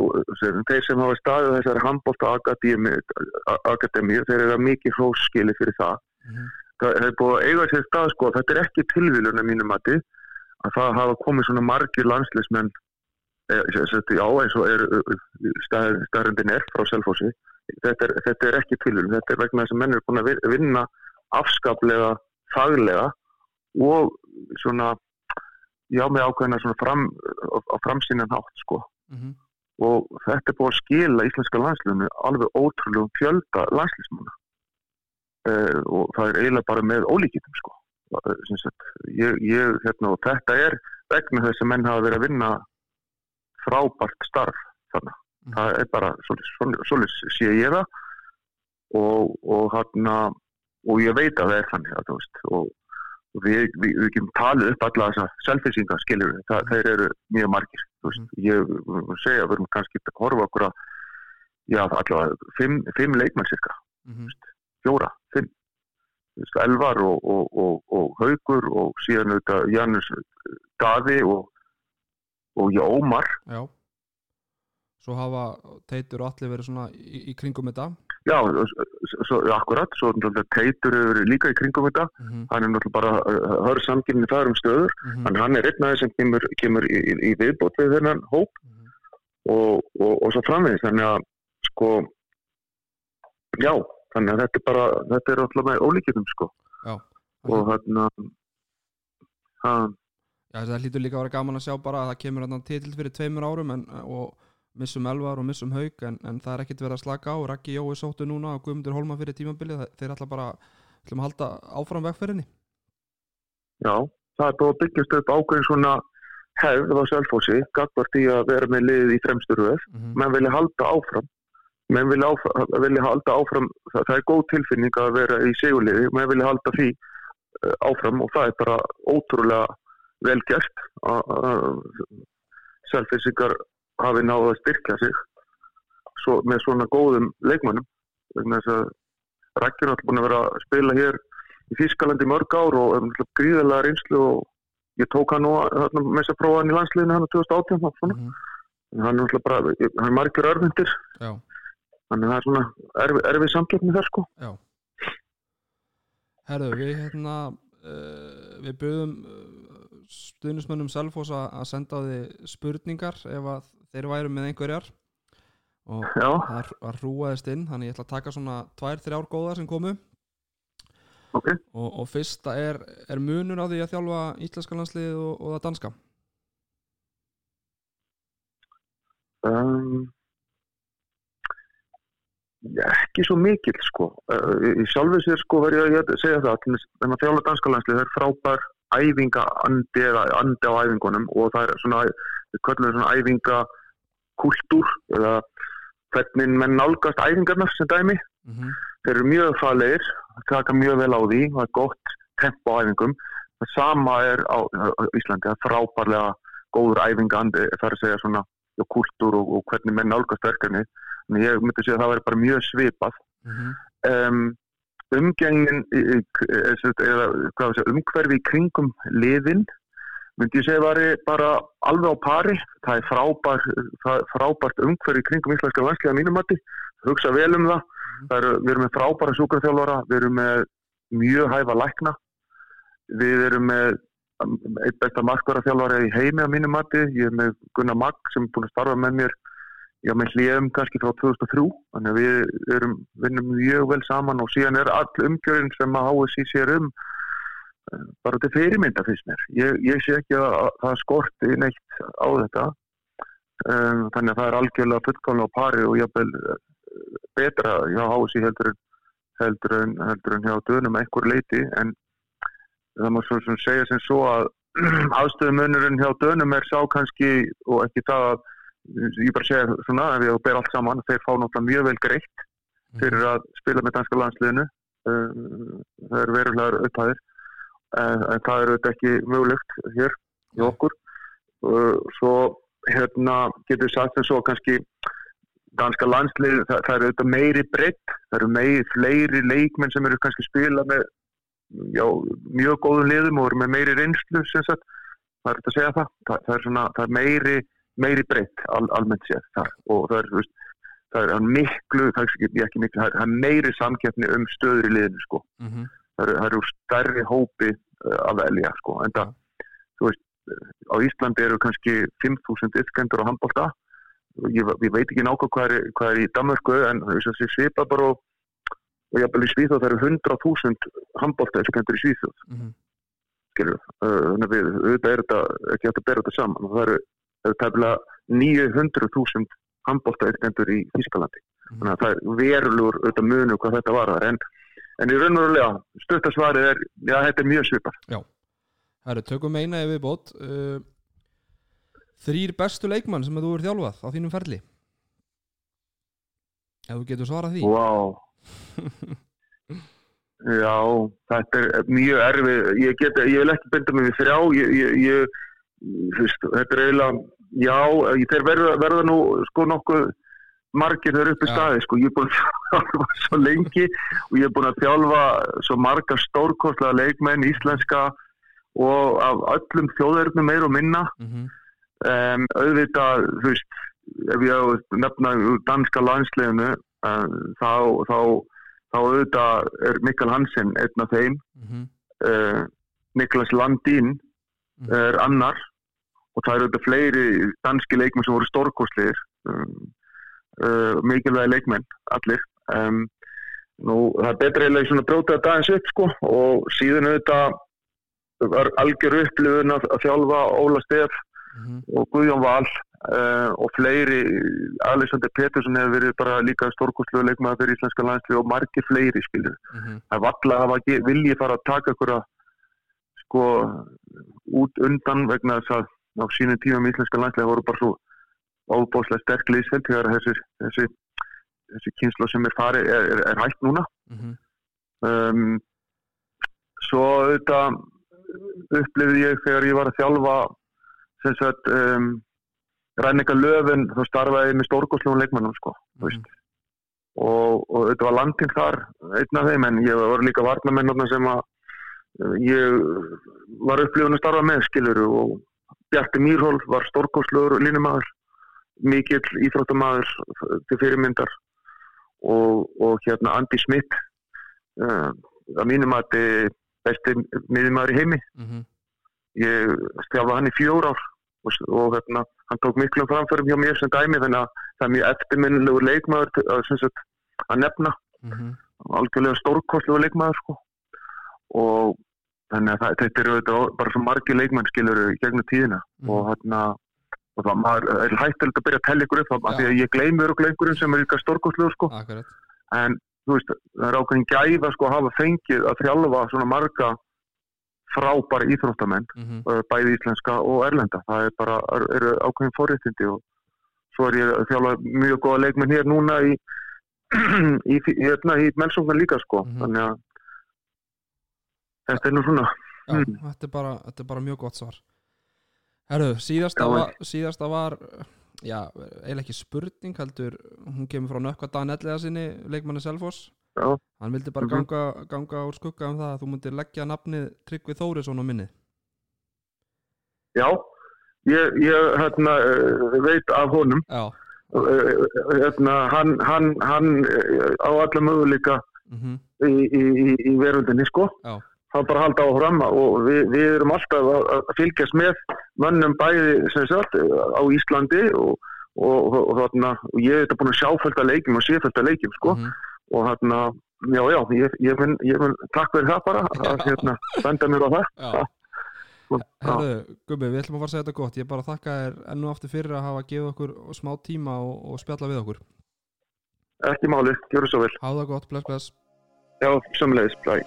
þeir sem hafa staðið þessari handbólta akademíu þeir eru mikið hróskili fyrir það. Það er búið að eiga sér stað sko þetta er ekki tilvílun að mínum mati að það hafa komið svona margir landslismenn eh, já eins og er staðrindin er frá Selfossi þetta er, þetta er ekki tilvílun þetta er vegna þess að menn eru búin að vi- vinna afskaplega faglega og svona já með ákveðina svona fram, á, framsýnan hátt sko.
Mm -hmm.
og þetta er búið að skila íslenska landslunum alveg ótrúlegum fjölda landslismanna uh, og það er eiginlega bara með ólíkitum sko. Eh, ég, ég, hérna, og þetta er vegna þess að menn hafa verið að vinna frábært starf þannig,
Mhm.
það er bara svolítið sé ég það. Og, og hérna og ég veit að það er þannig að, veist, og við, við, við getum talið upp alla þessa selfisinga skiljur við, það, þeir eru mjög margir veist, ég vil segja við erum kannski að horfa okkur að já, allavega fimm, fimm leikmenn cirka,
Mm -hmm.
fjóra, fimm. Elvar og, og, og, og Haugur og síðan auðvitað Janus Daði og, og já, Ómar
Já Svo hafa teitur og allir verið svona í, í kringum þetta.
Já, svo, akkurat, svo Teitur hefur verið líka í kringum þetta.
Mm -hmm.
hann er náttúrulega bara uh, hörð samkynni þar um stöður.
Mm
en hann er einn aðeins sem kemur, kemur í, í, í viðbót við þennan hóp.
Mhm.
og, og, og svo framvegis. Þannig að sko já, þannig að þetta er bara þetta er alltaf með ólíkjöfum sko.
Já.
Og hérna hann,
Já, það hlýtur líka að vera gaman að sjá bara að það kemur hann titill fyrir tveimur árum en, og missum Elvar og missum Haug en, en það er ekkit verið að slaka á. Raggi Jói sóttu núna og Guðmundur Holma fyrir tímabilið. Þeir ætla bara að halda áfram vegferðinni.
Já, það er að byggjast upp ákveðin svona hefð á Selfossi, gagvart í að vera með liðið í fremstu röð.
Mm -hmm.
menn vilja halda áfram. Menn vilja, áfram, vilja halda áfram það, það er góð tilfinning að vera í sigurliði. Menn vilja halda því uh, áfram og það er bara ótrúlega vel gert. Að selfisingar hafi náðu að styrkja sig svo, með svona góðum leikmönnum. Vegna þess að er alltaf búin að vera að spila hér í Þískalandi mörg ár og náttúrulega gríðarlega reynslu og ég tók hann nú að prófa hann í landsliðinu hann á 2018 og svona. En hann er náttúrulega bara, hann er margir örmyndir
Já,
þannig að það er svona erfið, erfið samkeppni þar sko.
Já. Herðu, við hérna uh, við buðum uh, stuðnismönnum Selfoss að senda því spurningar ef að þeir væru með einhverjar og
já,
það var hrúaðist inn þannig ég ætla að taka svona tvær, þrjár góðar sem komu
Ok.
og, og fyrsta er, er munur á því að þjálfa íslenska landslið og, og það danska
Um, ekki svo mikill sko. Í sjálfu sér sko verð ég að segja það að þjála danska landslið er frábær æfinga andi eða andi á æfingunum og það er svona, við köllum það svona æfinga kultúr eða hvernig menn nálgast æfingarnar sem dæmi.
mm -hmm.
Þeir eru mjög fælegir, taka mjög vel á því, það er gott tempo á æfingum. Það sama er á, á Íslandi, það er frábærlega góður æfingandi, það er að segja svona og kultúr og, og hvernig menn nálgast verkefni. Þannig ég myndi segja að það væri bara mjög svipað.
Mm -hmm.
Um, umgengin, í- eða segja, umhverfi í kringum liðin, myndi ég segja væri bara alveg á pari. Það er frábær, það er frábært umhverfi í kringum íslenska landslega mínumatti. Hugsa vel um það. það eru, við erum með frábæra sjúkraþjálfara, við erum með mjög hæfa lækna. Við erum með um, eitt besta markvaraþjálfara í heimi á mínum mati. Ég er með Gunnar Magg sem er búin að starfa með mér já, með hljöfum kannski frá 2003. Þannig að við erum, vinnum mjög vel saman og síðan er all umgjörinn sem að HSI sér um eh, bara til fyrirmynda fyrst mér. Ég, ég sé ekki að, að það skorti neitt á þetta. Um, þannig að það er algjörlega fullkomlega á pari og jafnvel eh, betra hjá HSI heldur heldur en, heldur en hjá dönum að einhver leiti en það má svo sem segja sem svo að aðstöðumunurinn hjá dönum er sá kannski og ekki það að ég bara segja svona ef ég ber allt saman þeir fá náttúrulega mjög vel greitt fyrir að spila með danska landsliðinu. Uh, það eru verulegar upphæðir. En, en það eru þetta ekki mögulegt hér í okkur. Uh, svo hérna getur við sagt sem svo kannski danska landslið, það, það eru auðvitað meiri breytt, það eru meiri fleiri leikmenn sem eru kannski spila með já, mjög góðum liðum og eru með meiri reynslu sem sagt, það er þetta að segja það, það, það er svona, það er meiri meiri breytt al, almennt sér þar og það er, veist, það er miklu, það er ekki, miklu, það er, er meiri samkeppni um stöður í liðinu sko
Mm -hmm.
það eru, eru stærri hópi uh, að velja sko. en það, þú veist á Íslandi eru kannski 5.000 yfkendur á handbólta ég, ég veit ekki nákvæm hvað er, hvað er í Danmörku en þessi svipa bara og, og jafnvel í Svíþjóð það eru 100.000 handbólta yfkendur í Svíþjóð
Mm -hmm.
skilur uh, þannig að við, auðvitað er þetta ekki hægt að bera þetta saman og það eru, það eru tæmlega 900.000 handbólta yfkendur í Þískalandi þannig að það er verulegur auðvitað munu hvað þetta var þar en, en í raun og verulega stuttasvarið er, já þetta er mjög svipað.
Herru, tökum eina ef við bót uh, Þrýr bestu leikmann sem þú er þjálfað á þínum ferli? Ef þú getur svarað því.
Vá. Já, þetta er mjög erfið. Ég, get, ég vil ekki bynda mig við þrjá. Ég, ég, ég, veist, þetta er eiginlega já, þeir verða, verða nú sko nokkuð margir þeir upp í staði sko, ég er búin að þjálfa svo lengi og ég er búin að þjálfa svo marga stórkostlega leikmenn íslenska og af öllum þjóðverðnum meir og minna
mm -hmm.
um, auðvitað, þú veist ef ég nefna danska landsleginu um, þá, þá þá auðvitað er Mikkel Hansen einn af þeim
Mm -hmm.
uh, Niklas Landín
Mhm.
er annar og það eru auðvitað fleiri danski leikmenn sem voru stórkostlegir um, uh, mikilvægi leikmenn allir. Um, nú það er betra eiginlega svona að brjóta þetta aðeins upp sko og síðan auðvitað var algjör upplifun að, að þjálfa Óla Stef og Guðjón Val uh, og fleiri Alexander Petursson hefur verið bara líka stórkostlega leikmaður fyrir íslenska landslið og margir fleiri skilur
Mhm.
það er valla að ekki vilji fara að taka ykkur að sko út undan vegna þess að á sínum tímum íslenska landslega voru bara svo óbóðslega sterk liðsfjöld þegar þessi, þessi, þessi kynsla sem er farið er, er, er hægt núna.
Mhm.
um, svo auðvitað upplifði ég þegar ég var að þjálfa sem sagt um, ræninga löfin þá starfaði ég með stórgóðslugum leikmannum sko, veist. Og, og þetta var landin þar einn af þeim en ég var líka varnamennarna sem að uh, ég var upplifun að starfa með skiluru og Bjarti Mýrhól var stórkostluður línumæður mikill íþróttamæður til fyrirmyndar og, og hérna Andi Smith uh, að mínum að þetta besti miðjumæður í heimi
Mhm.
ég stjáði hann í fjór ár og, og hérna, hann tók miklu framförum hjá mér sem dæmi þannig að það er mjög eftirminnilegur leikmaður til- að, að nefna
Mhm.
algjörlega stórkostlegur leikmaður sko. og þannig að það, þetta eru auðvitað bara svo margi leikmenn skilur gegnum tíðina
Mhm.
og hérna og það maður er hættilegt að byrja að tella ykkur upp af
Já.
því að ég gleymur og gleymurinn sem er ykkar stórkostlegur sko
akkurat
en þú veist, það er ákveðin gæða sko að hafa fengið að þjálfa svona marga frábæra íþróttamenn
mm
uh, bæði íslenska og erlenda það er bara, er, eru ákveðin forréttindi og svo er ég að þjálfa mjög góða leikmenn hér núna í í, í, hérna, í mennsóknar líka sko
Mhm.
þannig að þetta er nú svona
Já,
Mm.
þetta, er bara, þetta er bara mjög gott svar Herru, síðasta, var, síðasta var já, eiginlega ekki spurning heldur, hún kemur frá nökkva Dan Elliða sinni, leikmanni Selfoss
Já.
hann vildi bara
Mhm.
ganga, ganga úr skugga um það að þú myndir leggja nafnið Tryggvi Þórisson á minnið
já, ég, ég hérna, uh, veit af honum
Já,
uh, hérna, hann, hann, hann á alla möguleika
mm
í, í, í, í verundinni sko
Já.
Það er bara halda á fram og við, við erum alltaf að, að fylgjast með mönnum bæði sem sagt á Íslandi og, og, og, þarna, og ég er þetta búin að sjá fölta leikjum og sé fölta leikjum sko.
Mhm.
og hérna, já já, ég, ég, mun, ég mun takk fyrir það bara að hérna, benda mér á það.
Já. Herru, Gubbi, við ætlum að fara að segja þetta gott. Ég bara þakka þér enn og aftur fyrir að hafa gefið okkur smá tíma og, og spjalla við okkur.
Ekki máli, gjöru svo vel.
Háða gott, bless, bless
they'll similar play.